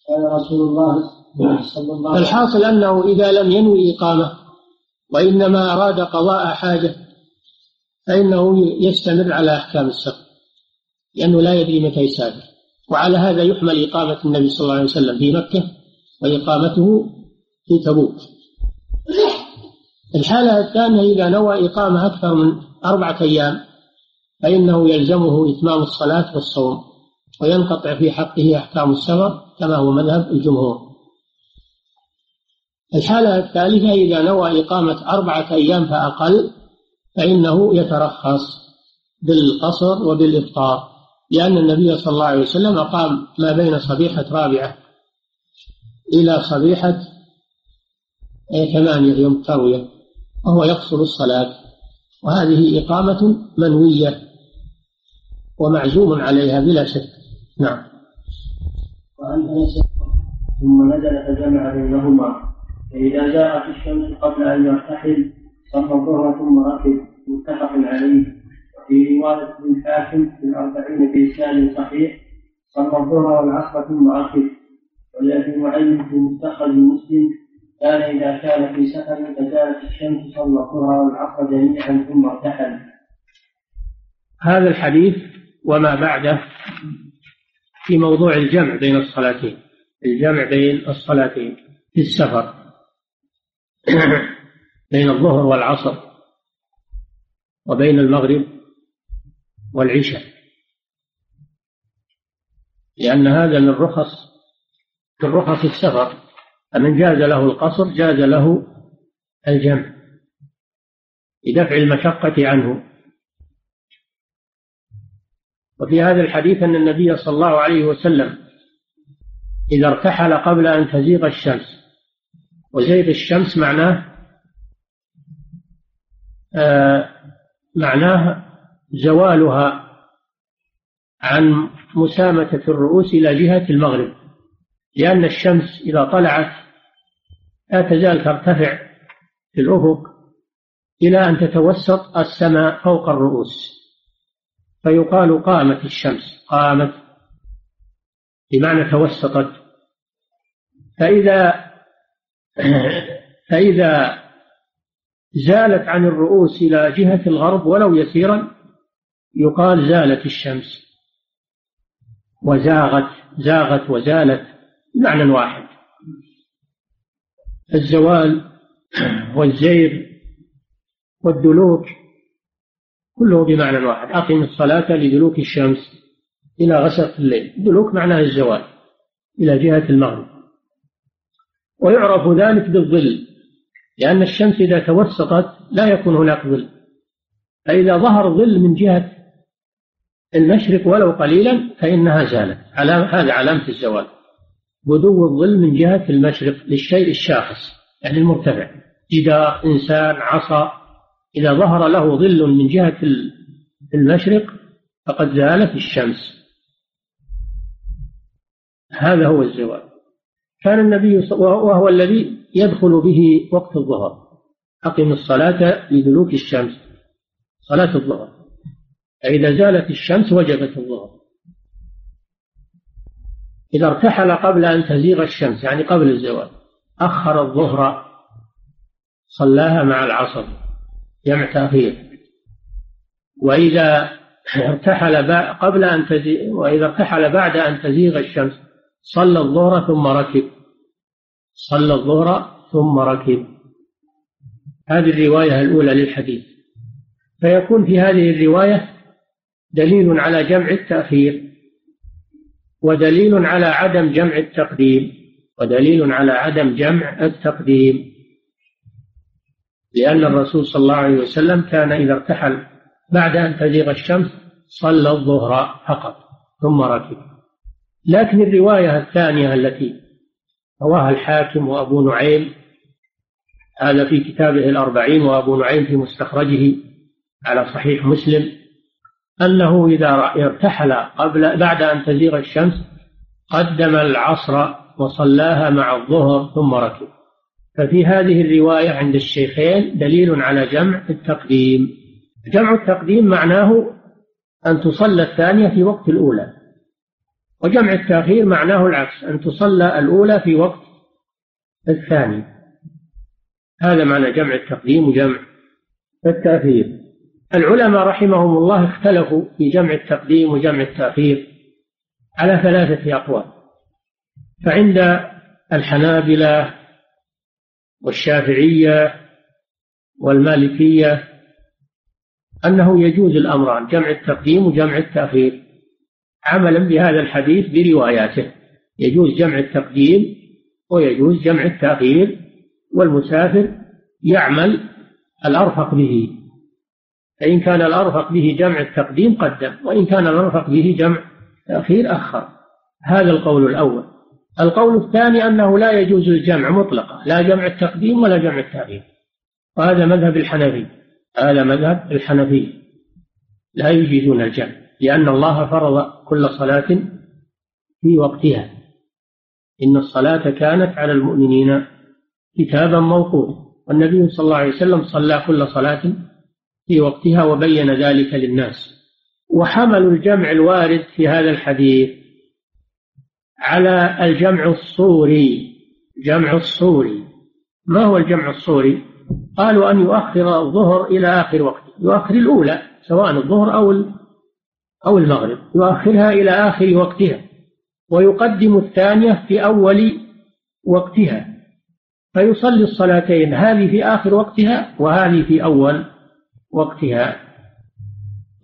كان رسول الله صلى الله عليه وسلم الحاصل أنه إذا لم ينوي إقامة وإنما أراد قضاء حاجة فإنه يستمر على أحكام السفر لأنه لا يدري متى يسافر. وعلى هذا يحمل إقامة النبي صلى الله عليه وسلم في مكة وإقامته في تبوك. الحالة الثانية إذا نوى إقامة أكثر من أربعة أيام فإنه يلزمه إتمام الصلاة والصوم وينقطع في حقه أحكام السفر كما هو مذهب الجمهور. الحالة الثالثة إذا نوى إقامة أربعة أيام فأقل فإنه يترخص بالقصر وبالإفطار لأن النبي صلى الله عليه وسلم أقام ما بين صبيحة رابعة إلى صبيحة ثمانية يوم تروية وهو يقصر الصلاة. وهذه إقامة منوية ومعزوم عليها بلا شك. نعم. وعن انس ثم نزل فجمع بينهما. فإذا جاءت الشمس قبل أن يرتحل صلى الظهر ثم ركب. متفق عليه. وفي رواية ابن الحاكم في الأربعين باسناد صحيح صلى الظهر والعصر ثم ركب. ولابي معين في مستخرج مسلم كان إذا كان في سفر فجاءت الشمس صلى الظهر والعصر جميعا ثم ارتحل. هذا الحديث وما بعده في موضوع الجمع بين الصلاتين الجمع بين الصلاتين في السفر. بين الظهر والعصر وبين المغرب والعشاء لأن هذا من رخص من رخص السفر. فمن جاز له القصر جاز له الجمع لدفع المشقة عنه. وفي هذا الحديث أن النبي صلى الله عليه وسلم إذا ارتحل قبل أن تزيغ الشمس وزيغ الشمس معناه آه معناه زوالها عن مسامة الرؤوس إلى جهة المغرب. لأن الشمس إذا طلعت لا تزال ترتفع في الأفق إلى أن تتوسط السماء فوق الرؤوس. فيقال قامت الشمس قامت بمعنى توسطت. فإذا فإذا زالت عن الرؤوس إلى جهة الغرب ولو يسيرا يقال زالت الشمس. وزاغت زاغت وزالت بمعنى واحد. الزوال والزير والدلوك كله بمعنى واحد. أقم الصلاة لدلوك الشمس إلى غسق الليل. دلوك معناه الزوال إلى جهة المغرب. ويعرف ذلك بالظل لأن الشمس إذا توسطت لا يكون هناك ظل. فإذا ظهر ظل من جهة المشرق ولو قليلا فإنها زالت. علامة هذا علامة الزوال. بدو الظل من جهة المشرق للشيء الشاخص يعني المرتفع. جدار إنسان عصا. إذا ظهر له ظل من جهة المشرق فقد زالت الشمس. هذا هو الزوال. كان النبي وهو الذي يدخل به وقت الظهر. أقم الصلاة لدلوك الشمس. صلاة الظهر. فإذا زالت الشمس وجبت الظهر. إذا ارتحل قبل أن تزيغ الشمس يعني قبل الزوال أخر الظهر صلاها مع العصر. جمع تأخير. وإذا ارتحل قبل أن تزيغ وإذا ارتحل بعد أن تزيغ الشمس صلى الظهر ثم ركب. صلى الظهر ثم ركب. هذه الرواية الأولى للحديث. فيكون في هذه الرواية دليل على جمع التأخير ودليل على عدم جمع التقديم ودليل على عدم جمع التقديم. لأن الرسول صلى الله عليه وسلم كان إذا ارتحل بعد أن تزيغ الشمس صلى الظهر فقط ثم ركب. لكن الرواية الثانية التي رواها الحاكم وأبو نعيم هذا في كتابه الأربعين وأبو نعيم في مستخرجه على صحيح مسلم أنه إذا ارتحل قبل بعد أن تزيغ الشمس قدم العصر وصلاها مع الظهر ثم ركب. ففي هذه الرواية عند الشيخين دليل على جمع التقديم. جمع التقديم معناه أن تصلى الثانية في وقت الأولى. وجمع التأخير معناه العكس أن تصلى الأولى في وقت الثاني. هذا معنى جمع التقديم وجمع التأخير. العلماء رحمهم الله اختلفوا في جمع التقديم وجمع التأخير على ثلاثة أقوال. فعند الحنابلة والشافعية والمالكية أنه يجوز الأمران جمع التقديم وجمع التأخير. عملا بهذا الحديث برواياته. يجوز جمع التقديم ويجوز جمع التأخير والمسافر يعمل الأرفق به. فإن كان الأرفق به جمع التقديم قدم وإن كان الأرفق به جمع تأخير أخر. هذا القول الأول. القول الثاني أنه لا يجوز الجمع مطلقا لا جمع التقديم ولا جمع التأخير. وهذا مذهب الحنفي. هذا مذهب الحنفي. لا يجيزون الجمع. لأن الله فرض كل صلاة في وقتها. إن الصلاة كانت على المؤمنين كتابا موقوتا والنبي صلى الله عليه وسلم صلى كل صلاة في وقتها وبين ذلك للناس. وحملوا الجمع الوارد في هذا الحديث على الجمع الصوري. جمع الصوري. ما هو الجمع الصوري؟ قالوا أن يؤخر الظهر إلى آخر وقته يؤخر الأولى سواء الظهر أو أو المغرب يؤخرها إلى آخر وقتها ويقدم الثانية في أول وقتها فيصلي الصلاتين هذه في آخر وقتها وهذه في أول وقتها.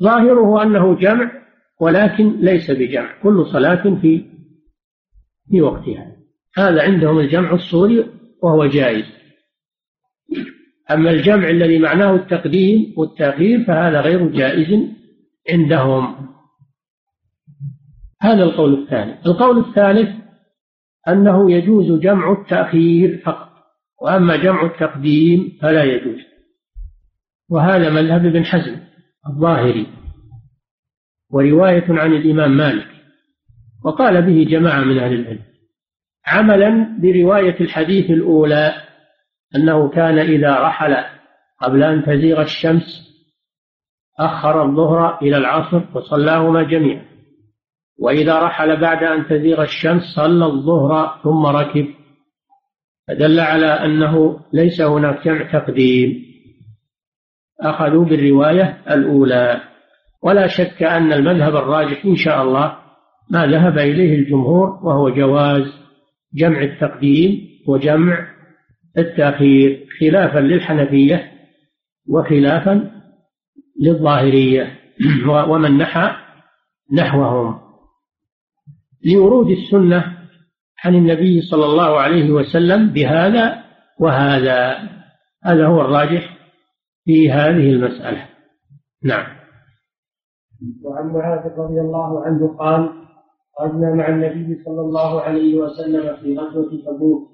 ظاهره أنه جمع ولكن ليس بجمع كل صلاة في في وقتها. هذا عندهم الجمع الصوري وهو جائز. أما الجمع الذي معناه التقديم والتأخير فهذا غير جائز. عندهم. هذا القول الثاني القول الثالث أنه يجوز جمع التأخير فقط وأما جمع التقديم فلا يجوز. وهذا مذهب ابن حزم الظاهري ورواية عن الإمام مالك وقال به جماعة من أهل العلم. عملا برواية الحديث الأولى أنه كان إذا رحل قبل أن تزيغ الشمس أخر الظهر إلى العصر وصلاهما جميعا. وإذا رحل بعد أن تزيغ الشمس صلى الظهر ثم ركب. فدل على أنه ليس هناك جمع تقديم. أخذوا بالرواية الأولى. ولا شك أن المذهب الراجح إن شاء الله ما ذهب إليه الجمهور وهو جواز جمع التقديم وجمع التأخير خلافا للحنفية وخلافا للظاهرية. ومن نحى نحوهم. لورود السنة عن النبي صلى الله عليه وسلم بهذا وهذا. هذا هو الراجح في هذه المسألة. نعم. وعن معاذ رضي الله عنه قال خرجنا مع النبي صلى الله عليه وسلم في غزوة تبوك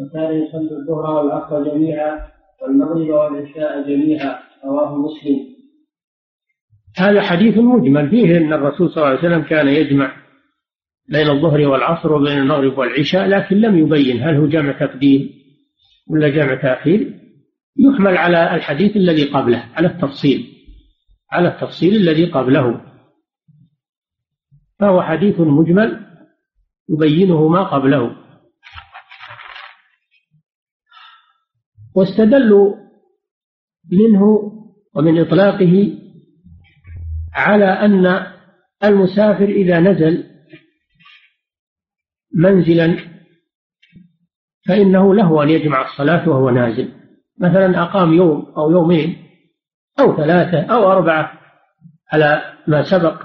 وكان يصلي الظهر والعصر جميعا والمغرب والعشاء جميعا رواه مسلم. هذا حديث مجمل. فيه أن الرسول صلى الله عليه وسلم كان يجمع بين الظهر والعصر وبين المغرب والعشاء لكن لم يبين هل هو جمع تقديم ولا جمع تأخير. يحمل على الحديث الذي قبله على التفصيل على التفصيل الذي قبله. فهو حديث مجمل يبينه ما قبله. واستدلوا منه ومن إطلاقه على أن المسافر إذا نزل منزلا فإنه له أن يجمع الصلاة وهو نازل. مثلا أقام يوم أو يومين أو ثلاثة أو أربعة على ما سبق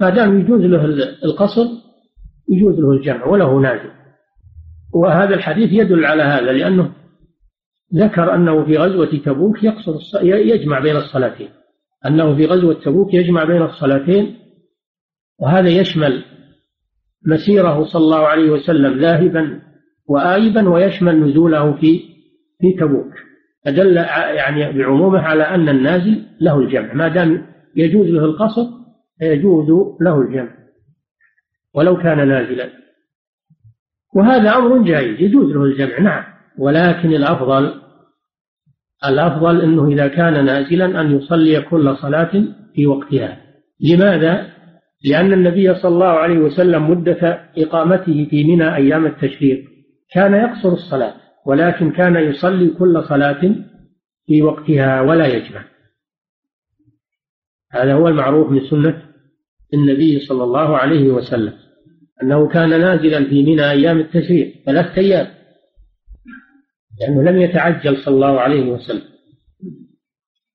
ما دام يجوز له القصر يجوز له الجمع وله نازل. وهذا الحديث يدل على هذا لأنه ذكر أنه في غزوة تبوك يقصر يجمع بين الصلاتين. أنه في غزوة تبوك يجمع بين الصلاتين وهذا يشمل مسيره صلى الله عليه وسلم ذاهبا وآيبا ويشمل نزوله في في تبوك. فدل يعني بعمومه على أن النازل له الجمع. ما دام يجوز له القصر فيجوز له الجمع. ولو كان نازلا. وهذا أمر جائز يجوز له الجمع نعم. ولكن الأفضل الأفضل أنه إذا كان نازلا أن يصلي كل صلاة في وقتها. لماذا؟ لأن النبي صلى الله عليه وسلم مدة إقامته في منى أيام التشريق. كان يقصر الصلاة ولكن كان يصلي كل صلاة في وقتها ولا يجمع. هذا هو المعروف من سنة النبي صلى الله عليه وسلم أنه كان نازلا في منى أيام التشريق ثلاثة أيام. لأنه لم يتعجل صلى الله عليه وسلم.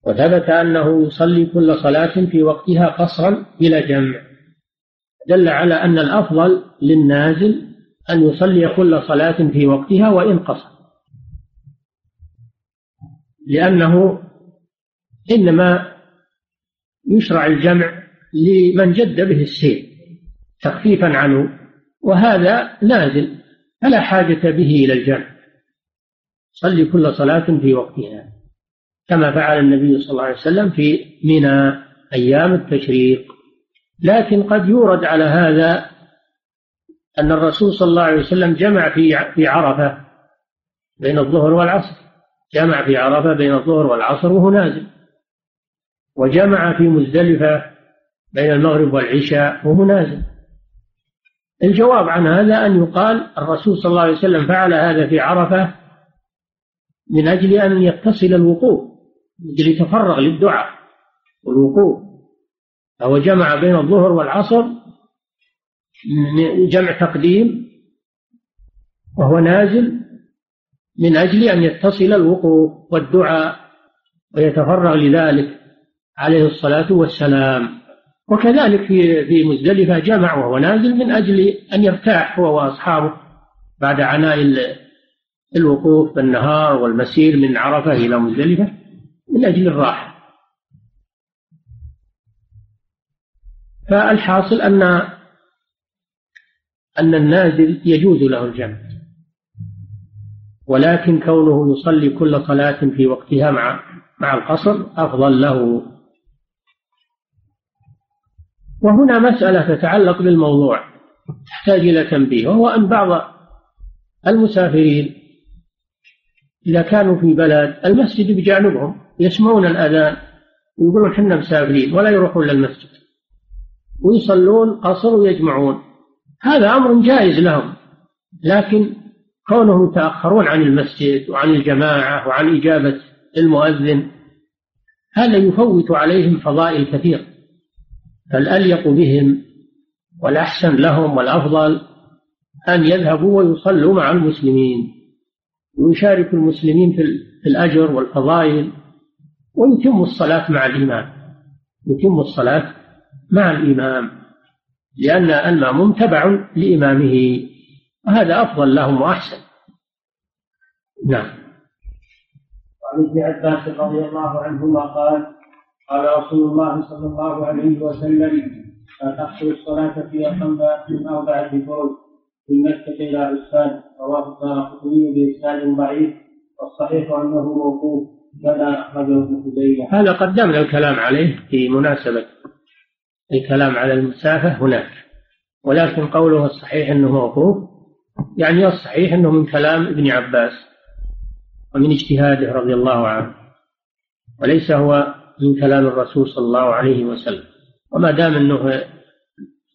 وثبت أنه يصلي كل صلاة في وقتها قصرا بلا جمع. دل على أن الأفضل للنازل أن يصلي كل صلاة في وقتها وإن قصر. لأنه إنما يشرع الجمع لمن جد به السير تخفيفا عنه وهذا نازل فلا حاجة به إلى الجمع. صلي كل صلاة في وقتها كما فعل النبي صلى الله عليه وسلم في منى أيام التشريق. لكن قد يورد على هذا أن الرسول صلى الله عليه وسلم جمع في في عرفة بين الظهر والعصر جمع في عرفة بين الظهر والعصر وهو نازل وجمع في مزدلفة بين المغرب والعشاء وهو نازل. الجواب عن هذا أن يقال الرسول صلى الله عليه وسلم فعل هذا في عرفة من أجل أن يتصل الوقوف من أجل يتفرغ للدعاء والوقوف. فهو جمع بين الظهر والعصر جمع تقديم وهو نازل من أجل أن يتصل الوقوف والدعاء ويتفرغ لذلك عليه الصلاة والسلام. وكذلك في في مزدلفة جمع وهو نازل من أجل أن يرتاح هو وأصحابه بعد عناء الوقوف بالنهار والمسير من عرفة إلى مزدلفة من أجل الراحة. فالحاصل أن أن النازل يجوز له الجمع ولكن كونه يصلي كل صلاة في وقتها مع مع القصر أفضل له. وهنا مسألة تتعلق بالموضوع تحتاج إلى تنبيه وهو أن بعض المسافرين إذا كانوا في بلد المسجد بجانبهم يسمعون الأذان ويقولون حنا مسافرين ولا يروحون للمسجد. ويصلون قصر ويجمعون. هذا أمر جائز لهم. لكن كونهم يتأخرون عن المسجد وعن الجماعة وعن إجابة المؤذن هذا يفوت عليهم فضائل كثير فالأليق بهم والأحسن لهم والأفضل أن يذهبوا ويصلوا مع المسلمين. ويشارك المسلمين في الأجر والفضائل ويتم الصلاة مع الإمام. يتم الصلاة مع الإمام لأن المأموم تبع لإمامه وهذا أفضل لهم وأحسن. نعم. وعن ابن عباس رضي الله عنهما قال قال رسول الله صلى الله عليه وسلم لا تحصل الصلاة في أقل من أربعة فروج من مكة إلى عسفان رواه الدار قطني بإسناد ضعيف والصحيح أنه موقوف كما أخرجه ابن خزيمة. هذا قدمنا الكلام عليه في مناسبة الكلام على المسافة هناك ولكن قوله الصحيح أنه موقوف يعني الصحيح أنه من كلام ابن عباس ومن اجتهاده رضي الله عنه وليس هو من كلام الرسول صلى الله عليه وسلم. وما دام أنه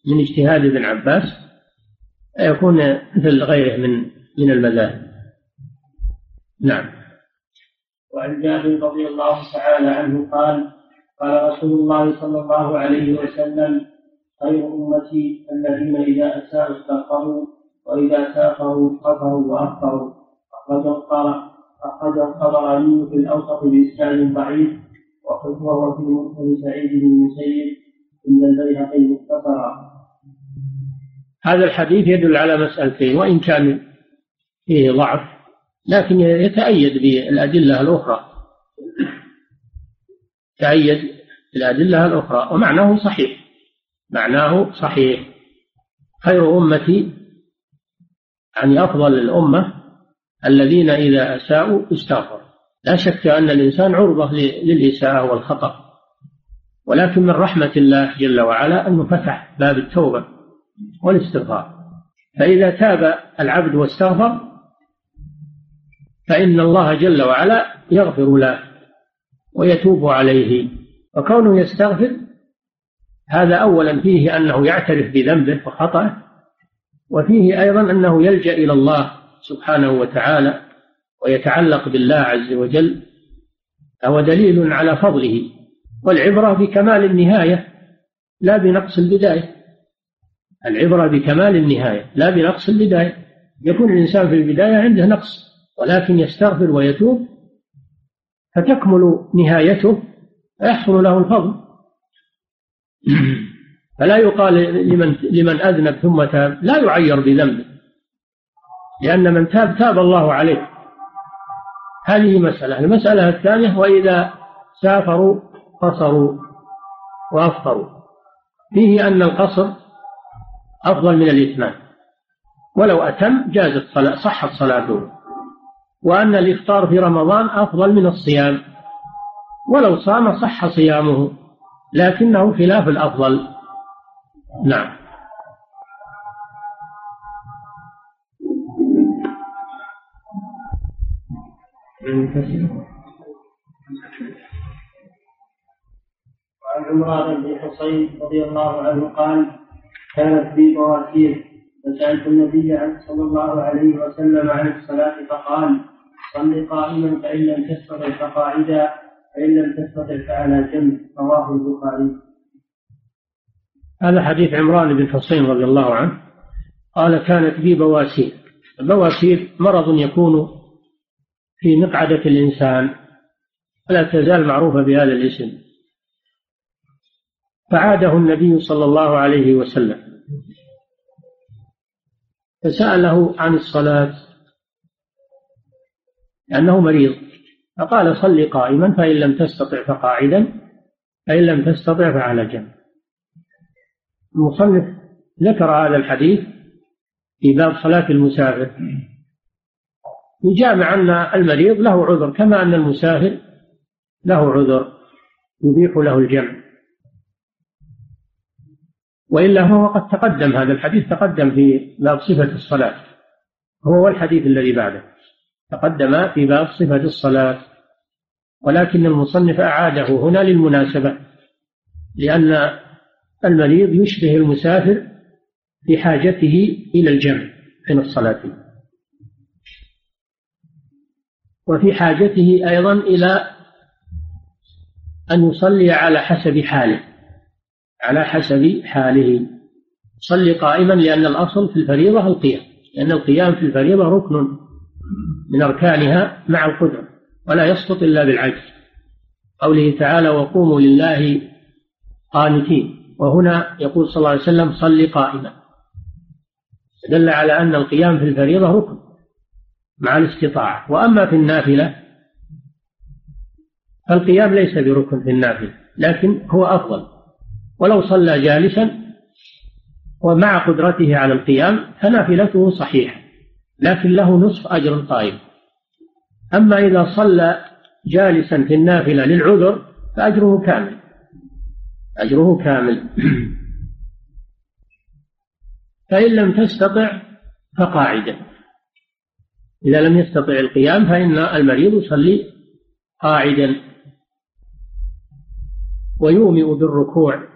من اجتهاد ابن عباس يكون مثل غيره من من المذاهب. نعم. وعن جابر رضي الله تعالى عنه قال قال رسول الله صلى الله عليه وسلم خير أمتي الذين إذا أساءوا استغفروا وإذا سافروا غفروا وأخطروا أخرجه أخرجه الطبراني في الأوسط بإسناد ضعيف وهو في مسند سعيد بن المسيب عند البيهقي مختصرا. هذا الحديث يدل على مسألتين وإن كان فيه ضعف لكن يتأيد بالأدلة الأخرى. تأيد بالأدلة الأخرى ومعناه صحيح. معناه صحيح. خير أمتي يعني أفضل الأمة الذين إذا أساءوا استغفروا. لا شك أن الإنسان عرضة للإساءة والخطأ. ولكن من رحمة الله جل وعلا أنه فتح باب التوبة. والاستغفار. فإذا تاب العبد واستغفر فإن الله جل وعلا يغفر له ويتوب عليه. وكونه يستغفر هذا أولا فيه أنه يعترف بذنبه وخطأه وفيه أيضا أنه يلجأ إلى الله سبحانه وتعالى ويتعلق بالله عز وجل فهو دليل على فضله. والعبرة بكمال النهاية لا بنقص البداية. العبرة بكمال النهاية لا بنقص البداية. يكون الإنسان في البداية عنده نقص ولكن يستغفر ويتوب فتكمل نهايته فيحصل له الفضل. فلا يقال لمن لمن أذنب ثم تاب لا يعير بذنبه لأن من تاب تاب الله عليه. هذه مسألة. المسألة الثانية وإذا سافروا قصروا وأفطروا. فيه أن القصر أفضل من الإتمام. ولو أتم جازت صلاة صحت صلاته. وأن الإفطار في رمضان أفضل من الصيام. ولو صام صح صيامه. لكنه خلاف الأفضل. نعم. وعن عمران بن حصين رضي الله عنه قال كانت بي مواسير فسألت النبي صلى الله عليه وسلم عن الصلاة فقال صل قائما فإن لم تستطع فقاعدا فإن لم تستطع فعلى جنب. رواه البخاري. هذا حديث عمران بن حصين رضي الله عنه. قال كانت بي بواسير. البواسير مرض يكون في مقعدة الإنسان ولا تزال معروفة بهذا الاسم. فعاده النبي صلى الله عليه وسلم. فسأله عن الصلاة لأنه مريض. فقال صل قائما فإن لم تستطع فقاعدا فإن لم تستطع فعلى جنب. المصنف ذكر هذا الحديث في باب صلاة المسافر. يجامع أن المريض له عذر كما أن المسافر له عذر يبيح له الجمع. وإلا هو قد تقدم هذا الحديث تقدم في باب صفة الصلاة. هو والحديث الذي بعده. تقدم في باب صفة الصلاة. ولكن المصنف أعاده هنا للمناسبة لأن المريض يشبه المسافر في حاجته إلى الجمع بين الصلاتين. وفي حاجته أيضا إلى أن يصلي على حسب حاله. على حسب حاله. صلي قائما لأن الأصل في الفريضة القيام لأن القيام في الفريضة ركن من أركانها مع القدرة ولا يسقط إلا بالعجز. قوله تعالى وقوموا لله قانتين وهنا يقول صلى الله عليه وسلم صل قائما دل على أن القيام في الفريضة ركن مع الاستطاعة. وأما في النافلة فالقيام ليس بركن في النافلة لكن هو أفضل. ولو صلى جالسا ومع قدرته على القيام فنافلته صحيحة لكن له نصف أجر القائم أما إذا صلى جالسا في النافلة للعذر فأجره كامل. أجره كامل. فإن لم تستطع فقاعدا إذا لم يستطع القيام فإن المريض يصلي قاعدا. ويومئ بالركوع.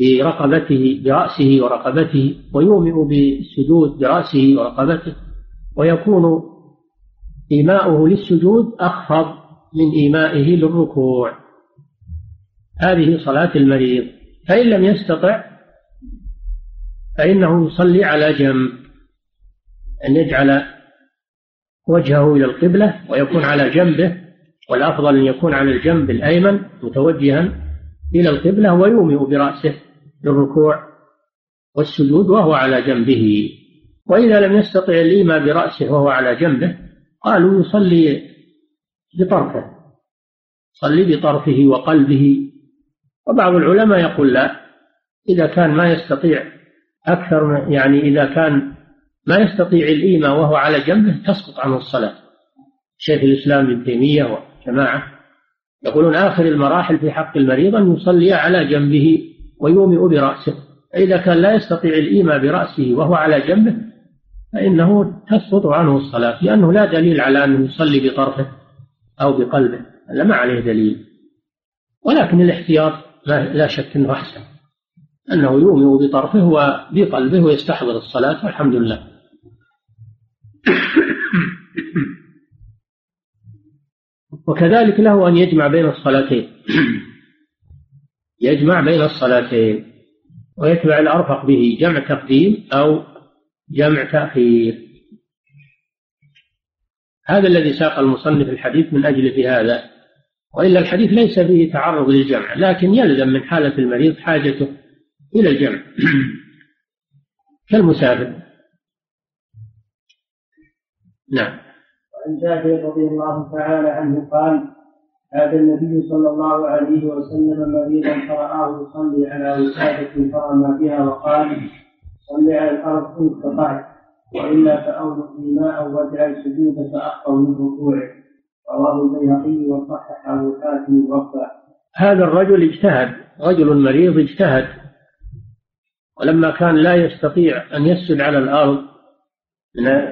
برقبته برأسه ورقبته ويومئ بالسجود برأسه ورقبته ويكون إيماؤه للسجود أخفض من إيمائه للركوع. هذه صلاة المريض. فإن لم يستطع فإنه يصلي على جنب أن يجعل وجهه إلى القبلة ويكون على جنبه والأفضل أن يكون على الجنب الأيمن متوجها إلى القبلة ويومئ برأسه. للركوع والسجود وهو على جنبه. وإذا لم يستطع الإيماء برأسه وهو على جنبه قالوا يصلي بطرفه صلي بطرفه وقلبه. وبعض العلماء يقول لا إذا كان ما يستطيع أكثر يعني إذا كان ما يستطيع الإيماء وهو على جنبه تسقط عنه الصلاة. شيخ الإسلام ابن تيمية وجماعة يقولون آخر المراحل في حق المريض أن يصلي على جنبه. ويومئ برأسه. فإذا كان لا يستطيع الإيماء برأسه وهو على جنبه فإنه تسقط عنه الصلاة لأنه لا دليل على أنه يصلي بطرفه أو بقلبه هذا ما عليه دليل. ولكن الاحتياط لا شك أنه أحسن أنه يومئ بطرفه وبقلبه ويستحضر الصلاة والحمد لله. وكذلك له أن يجمع بين الصلاتين. يجمع بين الصلاتين ويتبع الأرفق به جمع تقديم أو جمع تأخير. هذا الذي ساق المصنف الحديث من أجل في هذا وإلا الحديث ليس فيه تعرض للجمع لكن يلزم من حالة المريض حاجته إلى الجمع. كالمسافر. نعم. وعن جابر رضي الله تعالى عنه قال هذا النبي صلى الله عليه وسلم مريضا فرآه يصلي على وسادة فرمى بها وقال صل على الأرض إن استطعت وإلا فأوضح ماء واجعل سجودك أخطر من ركوعك رواه البيهقي وصححه الحاكم ووفى هذا الرجل اجتهد رجل مريض اجتهد ولما كان لا يستطيع أن يسجد على الأرض من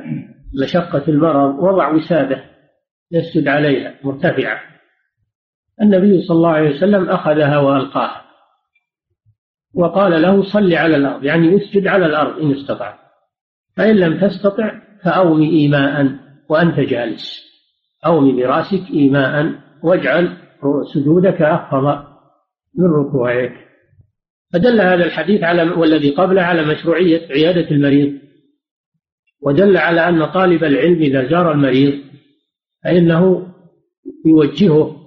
مشقة المرض وضع وسادة يسجد عليها مرتفعة. النبي صلى الله عليه وسلم أخذها وألقاها. وقال له صل على الأرض يعني أسجد على الأرض إن استطعت. فإن لم تستطع فأومي إيماء وأنت جالس. أومي برأسك إيماء واجعل سجودك أخفض من ركوعك. فدل هذا الحديث على والذي قبله على مشروعية عيادة المريض. ودل على أن طالب العلم إذا زار المريض فإنه يوجهه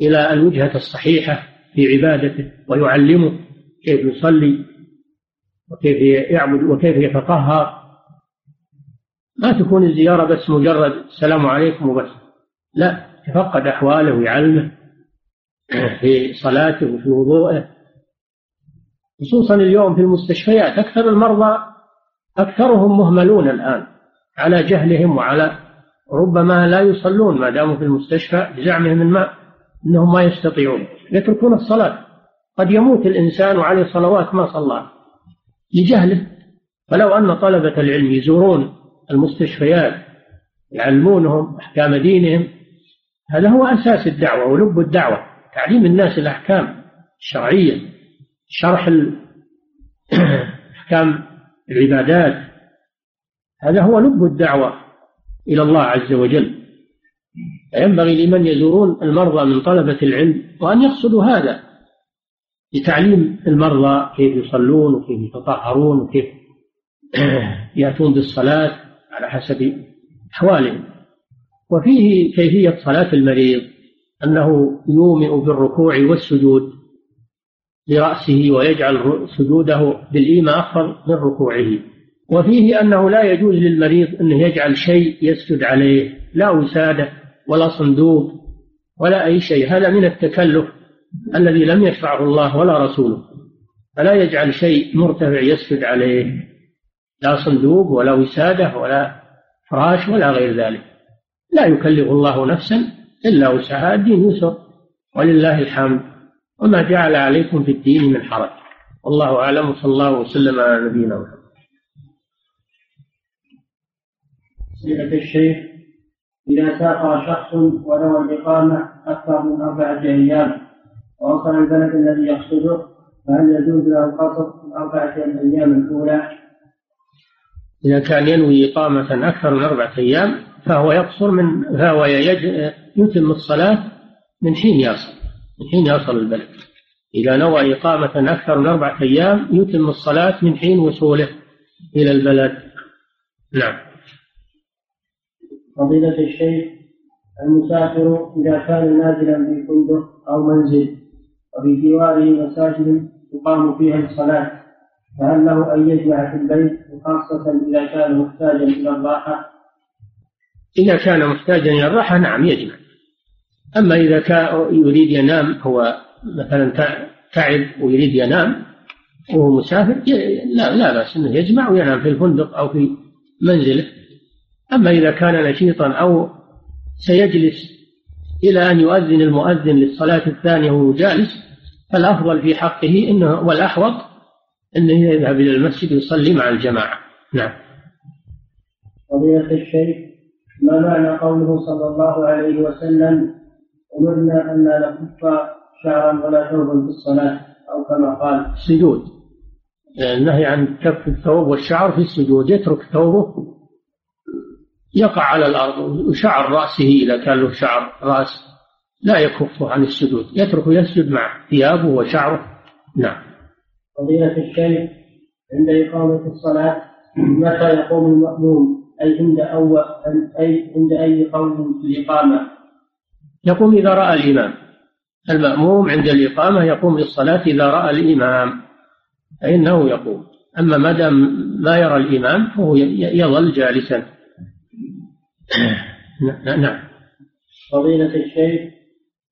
إلى الوجهة الصحيحة في عبادته ويعلمه كيف يصلي وكيف يعبد وكيف يتطهر. ما تكون الزيارة بس مجرد السلام عليكم وبس. لا يتفقد أحواله ويعلمه في صلاته وفي وضوءه خصوصا اليوم في المستشفيات أكثر المرضى أكثرهم مهملون الآن على جهلهم وعلى ربما لا يصلون ما داموا في المستشفى بزعمهم ما أنهم ما يستطيعون. يتركون الصلاة. قد يموت الإنسان وعليه صلوات ما صلى. لجهله. فلو أن طلبة العلم يزورون المستشفيات يعلمونهم أحكام دينهم هذا هو أساس الدعوة ولب الدعوة. تعليم الناس الأحكام الشرعية شرح أحكام العبادات. هذا هو لب الدعوة إلى الله عز وجل. فينبغي لمن يزورون المرضى من طلبة العلم وأن يقصدوا هذا لتعليم المرضى كيف يصلون وكيف يتطهرون وكيف يأتون بالصلاة على حسب أحوالهم. وفيه كيفية صلاة المريض أنه يومئ بالركوع والسجود لرأسه ويجعل سجوده بالإيمة أفضل من ركوعه. وفيه أنه لا يجوز للمريض أنه يجعل شيء يسجد عليه لا وسادة ولا صندوق ولا أي شيء. هذا من التكلف الذي لم يشرعه الله ولا رسوله. فلا يجعل شيء مرتفع يسجد عليه. لا صندوق ولا وسادة ولا فراش ولا غير ذلك. لا يكلف الله نفسا إلا وسعها الدين يسر. ولله الحمد. وما جعل عليكم في الدين من حرج. والله أعلم. وصلى الله وسلم على نبينا محمد. صفة الشيخ إذا سافر شخص ونوى الإقامة أكثر من أربعة أيام ووصل البلد الذي يقصده فهل يجوز له القصر في أربعة الأيام الأولى؟ إذا كان ينوي إقامة أكثر من أربعة أيام فهو يقصر من فهو يتم الصلاة من حين يصل من حين يصل البلد. إذا نوى إقامة أكثر من أربعة أيام يتم الصلاة من حين وصوله إلى البلد. نعم. فضيلة الشيخ المسافر إذا كان نازلا في فندق أو منزل وفي جواره مساجد تقام فيها الصلاة فهل له أن يجمع في البيت وخاصة إذا كان محتاجا إلى الراحة؟ إذا كان محتاجا إلى الراحة نعم يجمع أما إذا كان يريد ينام هو مثلا تعب ويريد ينام وهو مسافر لا لا بأس أنه يجمع وينام في الفندق أو في منزله أما إذا كان نشيطا أو سيجلس إلى أن يؤذن المؤذن للصلاة الثانية وهو جالس فالأفضل في حقه إنه والأحوط أنه يذهب إلى المسجد ويصلي مع الجماعة. نعم. فضيلة الشيخ ما معنى قوله صلى الله عليه وسلم أمرنا أن لا نكف شعرا ولا ثوبا في الصلاة أو كما قال؟ السجود النهي عن كف الثوب والشعر في السجود يترك ثوبه يقع على الأرض وشعر رأسه إذا كان له شعر رأس لا يكفه عن السجود. يترك يسجد مع ثيابه وشعره. نعم. فضيلة الشيخ عند إقامة الصلاة متى يقوم المأموم؟ أي عند أول أي عند أي قول في الإقامة؟ يقوم إذا رأى الإمام. المأموم عند الإقامة يقوم للصلاة إذا رأى الإمام. فإنه يقوم. أما ما دام ما يرى الإمام فهو يظل جالسا. نعم. فضيلة الشيخ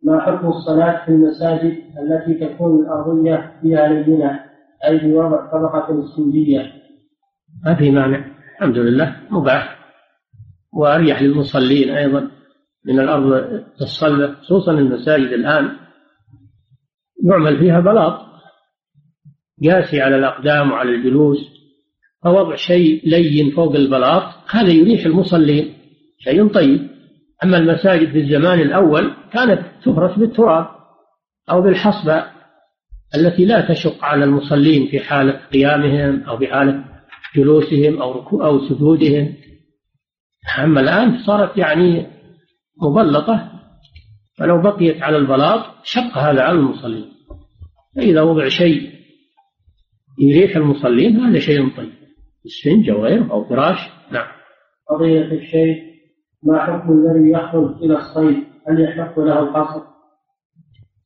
ما حكم الصلاة في المساجد التي تكون الأرضية فيها لينة أي بوضع طبقة اسفنجية ما في مانع. الحمد لله مباح. وأريح للمصلين أيضا. من الأرض الصلبة خصوصا المساجد الآن. يعمل فيها بلاط. قاسي على الأقدام وعلى الجلوس. فوضع شيء لين فوق البلاط هذا يريح المصلين. شيء طيب. أما المساجد في الزمان الأول كانت تفرش بالتراب أو بالحصبة التي لا تشق على المصلين في حالة قيامهم أو في حالة جلوسهم أو ركوع أو سجودهم. أما الآن صارت يعني مبلطة فلو بقيت على البلاط شق هذا على المصلين. فإذا وضع شيء يريح المصلين هذا شيء طيب. اسفنج أو غيره أو فراش نعم. قضية الشيء ما حكم الذي يخرج إلى الصيد؟ هل يحق له القصر؟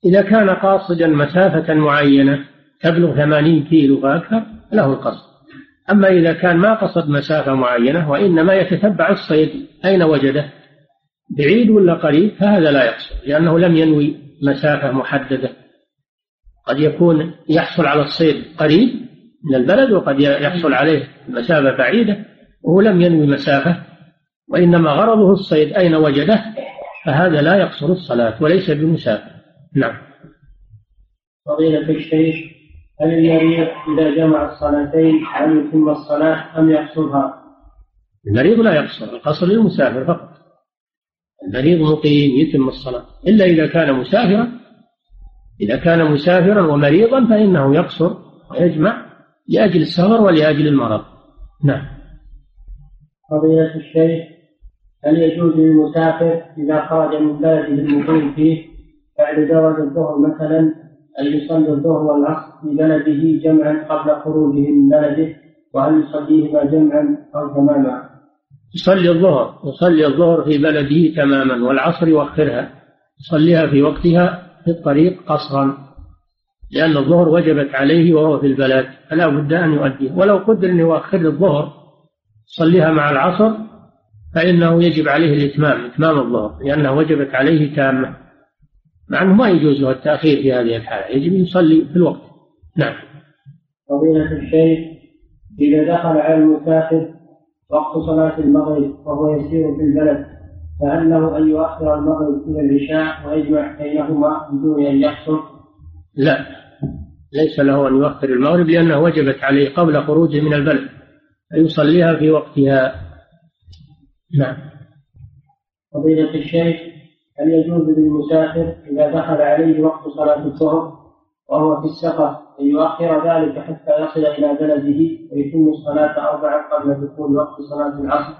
إذا كان قاصدا مسافة معينة تبلغ ثمانين كيلو فأكثر له القصر. أما إذا كان ما قصد مسافة معينة وإنما يتتبع الصيد أين وجده؟ بعيد ولا قريب؟ فهذا لا يقصر لأنه لم ينوي مسافة محددة. قد يكون يحصل على الصيد قريب من البلد وقد يحصل عليه مسافة بعيدة وهو لم ينوي مسافة وإنما غرضه الصيد أين وجده؟ فهذا لا يقصر الصلاة وليس بمسافر نعم. فضيلة الشيخ هل المريض إذا جمع الصلاتين هل يتم الصلاة أم يقصرها؟ المريض لا يقصر القصر للمسافر فقط. المريض مقيم يتم الصلاة إلا إذا كان مسافرا. إذا كان مسافرا ومريضا فإنه يقصر ويجمع لأجل السفر ولأجل المرض. نعم. فضيلة الشيخ هل يجوز للمسافر إذا خرج من بلده المقيم فيه بعد زواج الظهر مثلا أن يصلي الظهر والعصر في بلده جمعا قبل خروجه من بلده؟ وهل يصليهما جمعا أو تماما؟ يصلي الظهر يصلي الظهر في بلده تماما والعصر يؤخرها. يصليها في وقتها في الطريق قصرا لأن الظهر وجبت عليه وهو في البلد فلا بد أن يؤديه. ولو قدر أن يؤخر الظهر يصليها مع العصر فإنه يجب عليه الإتمام إتمام الظهر لأنها وجبت عليه تامة. مع أنه ما يجوز له التأخير في هذه الحالة يجب يصلي في الوقت. نعم. فضيلة الشيخ إذا دخل على المسافر وقت صلاة المغرب وهو يسير في البلد فهل له أن يؤخر المغرب إلى العشاء ويجمع بينهما بدون أن يحصر؟ لا. ليس له أن يؤخر المغرب لأنها وجبت عليه قبل خروجه من البلد فيصليها في وقتها. نعم. فضيلة الشيخ هل يجوز للمسافر إذا دخل عليه وقت صلاة الظهر وهو في السفر أن يؤخر ذلك حتى يصل إلى بلده ويتم الصلاة أربعا قبل دخول وقت صلاة العصر؟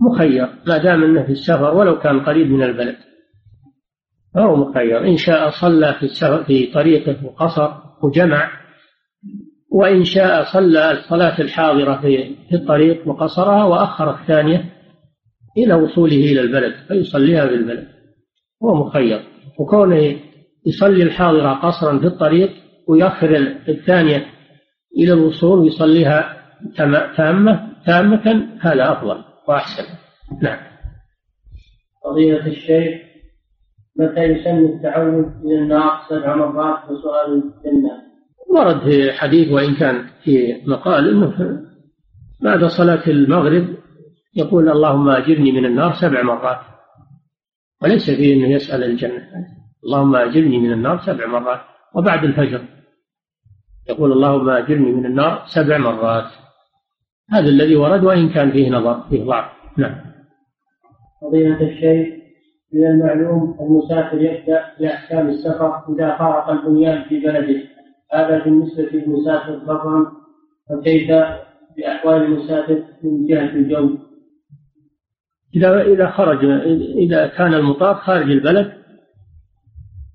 مخير. ما دام أنه في السفر ولو كان قريب من البلد. فهو مخير. إن شاء صلى في السفر في طريقه وقصر وجمع وإن شاء صلى الصلاة الحاضرة في الطريق وقصرها وأخر الثانية إلى وصوله إلى البلد فيصليها في البلد. هو مخير. وكونه يصلي الحاضرة قصرا في الطريق ويؤخر الثانية إلى الوصول ويصليها تامة تامة هذا أفضل وأحسن. نعم. فضيلة الشيخ متى يسمي التعوذ من النار سبع مرات وسؤال الجنة؟ ورد في حديث وإن كان في مقال أنه بعد صلاة المغرب يقول اللهم أجرني من النار سبع مرات وليس فيه أنه يسأل الجنة اللهم أجرني من النار سبع مرات وبعد الفجر يقول اللهم أجرني من النار سبع مرات. هذا الذي ورد وإن كان فيه نظر فيه ضعف. نعم. فضيلة الشيخ من المعلوم المسافر يبدأ بأحكام السفر إذا فارق البنيان في بلده. هذا بالنسبة للمسافر برا فكيف بأحوال المسافر من جهة الجو؟ إذا إذا خرج إذا كان المطاف خارج البلد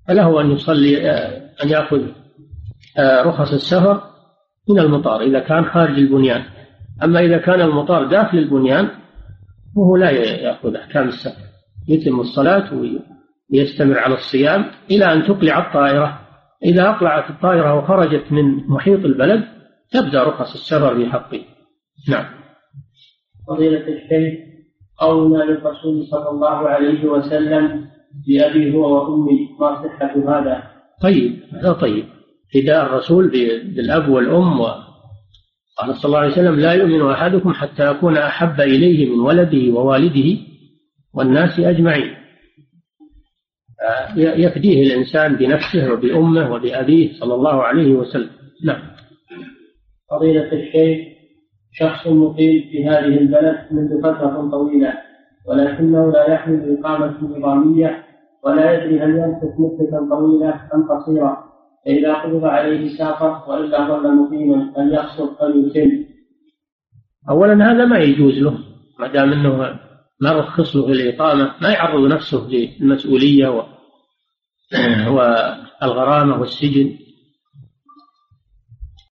فله أن يصلي أن يأخذ آه، رخص السفر من المطار إذا كان خارج البنيان. أما إذا كان المطار داخل البنيان فهو لا يأخذ أحكام السفر يتم الصلاة ويستمر على الصيام إلى أن تقلع الطائرة. إذا أقلعت الطائرة وخرجت من محيط البلد تبدأ رخص السفر في حقه. نعم. فضيلة الشيخ قولنا للرسول صلى الله عليه وسلم بأبي هو وأمي ما صحة هذا؟ طيب هذا طيب. فداء الرسول بالأب والأم و قال صلى الله عليه وسلم لا يؤمن أحدكم حتى أكون أحب إليه من ولده ووالده والناس أجمعين. يفديه الإنسان بنفسه وبأمه وبأبيه صلى الله عليه وسلم. نعم. فضيلة الشيخ شخص مقيم في هذه البلد منذ فترة طويلة ولكنه لا يحمل إقامة نظامية ولا يدري هل يمكث مدة طويلة أم قصيرة. فإذا قبض عليه سافر وإلا ظل مقيما هل يقصر فليتم أولا هذا ما يجوز له ما دام أنه ما رخص له الإقامة ما يعرض نفسه للمسؤولية والغرامة والسجن.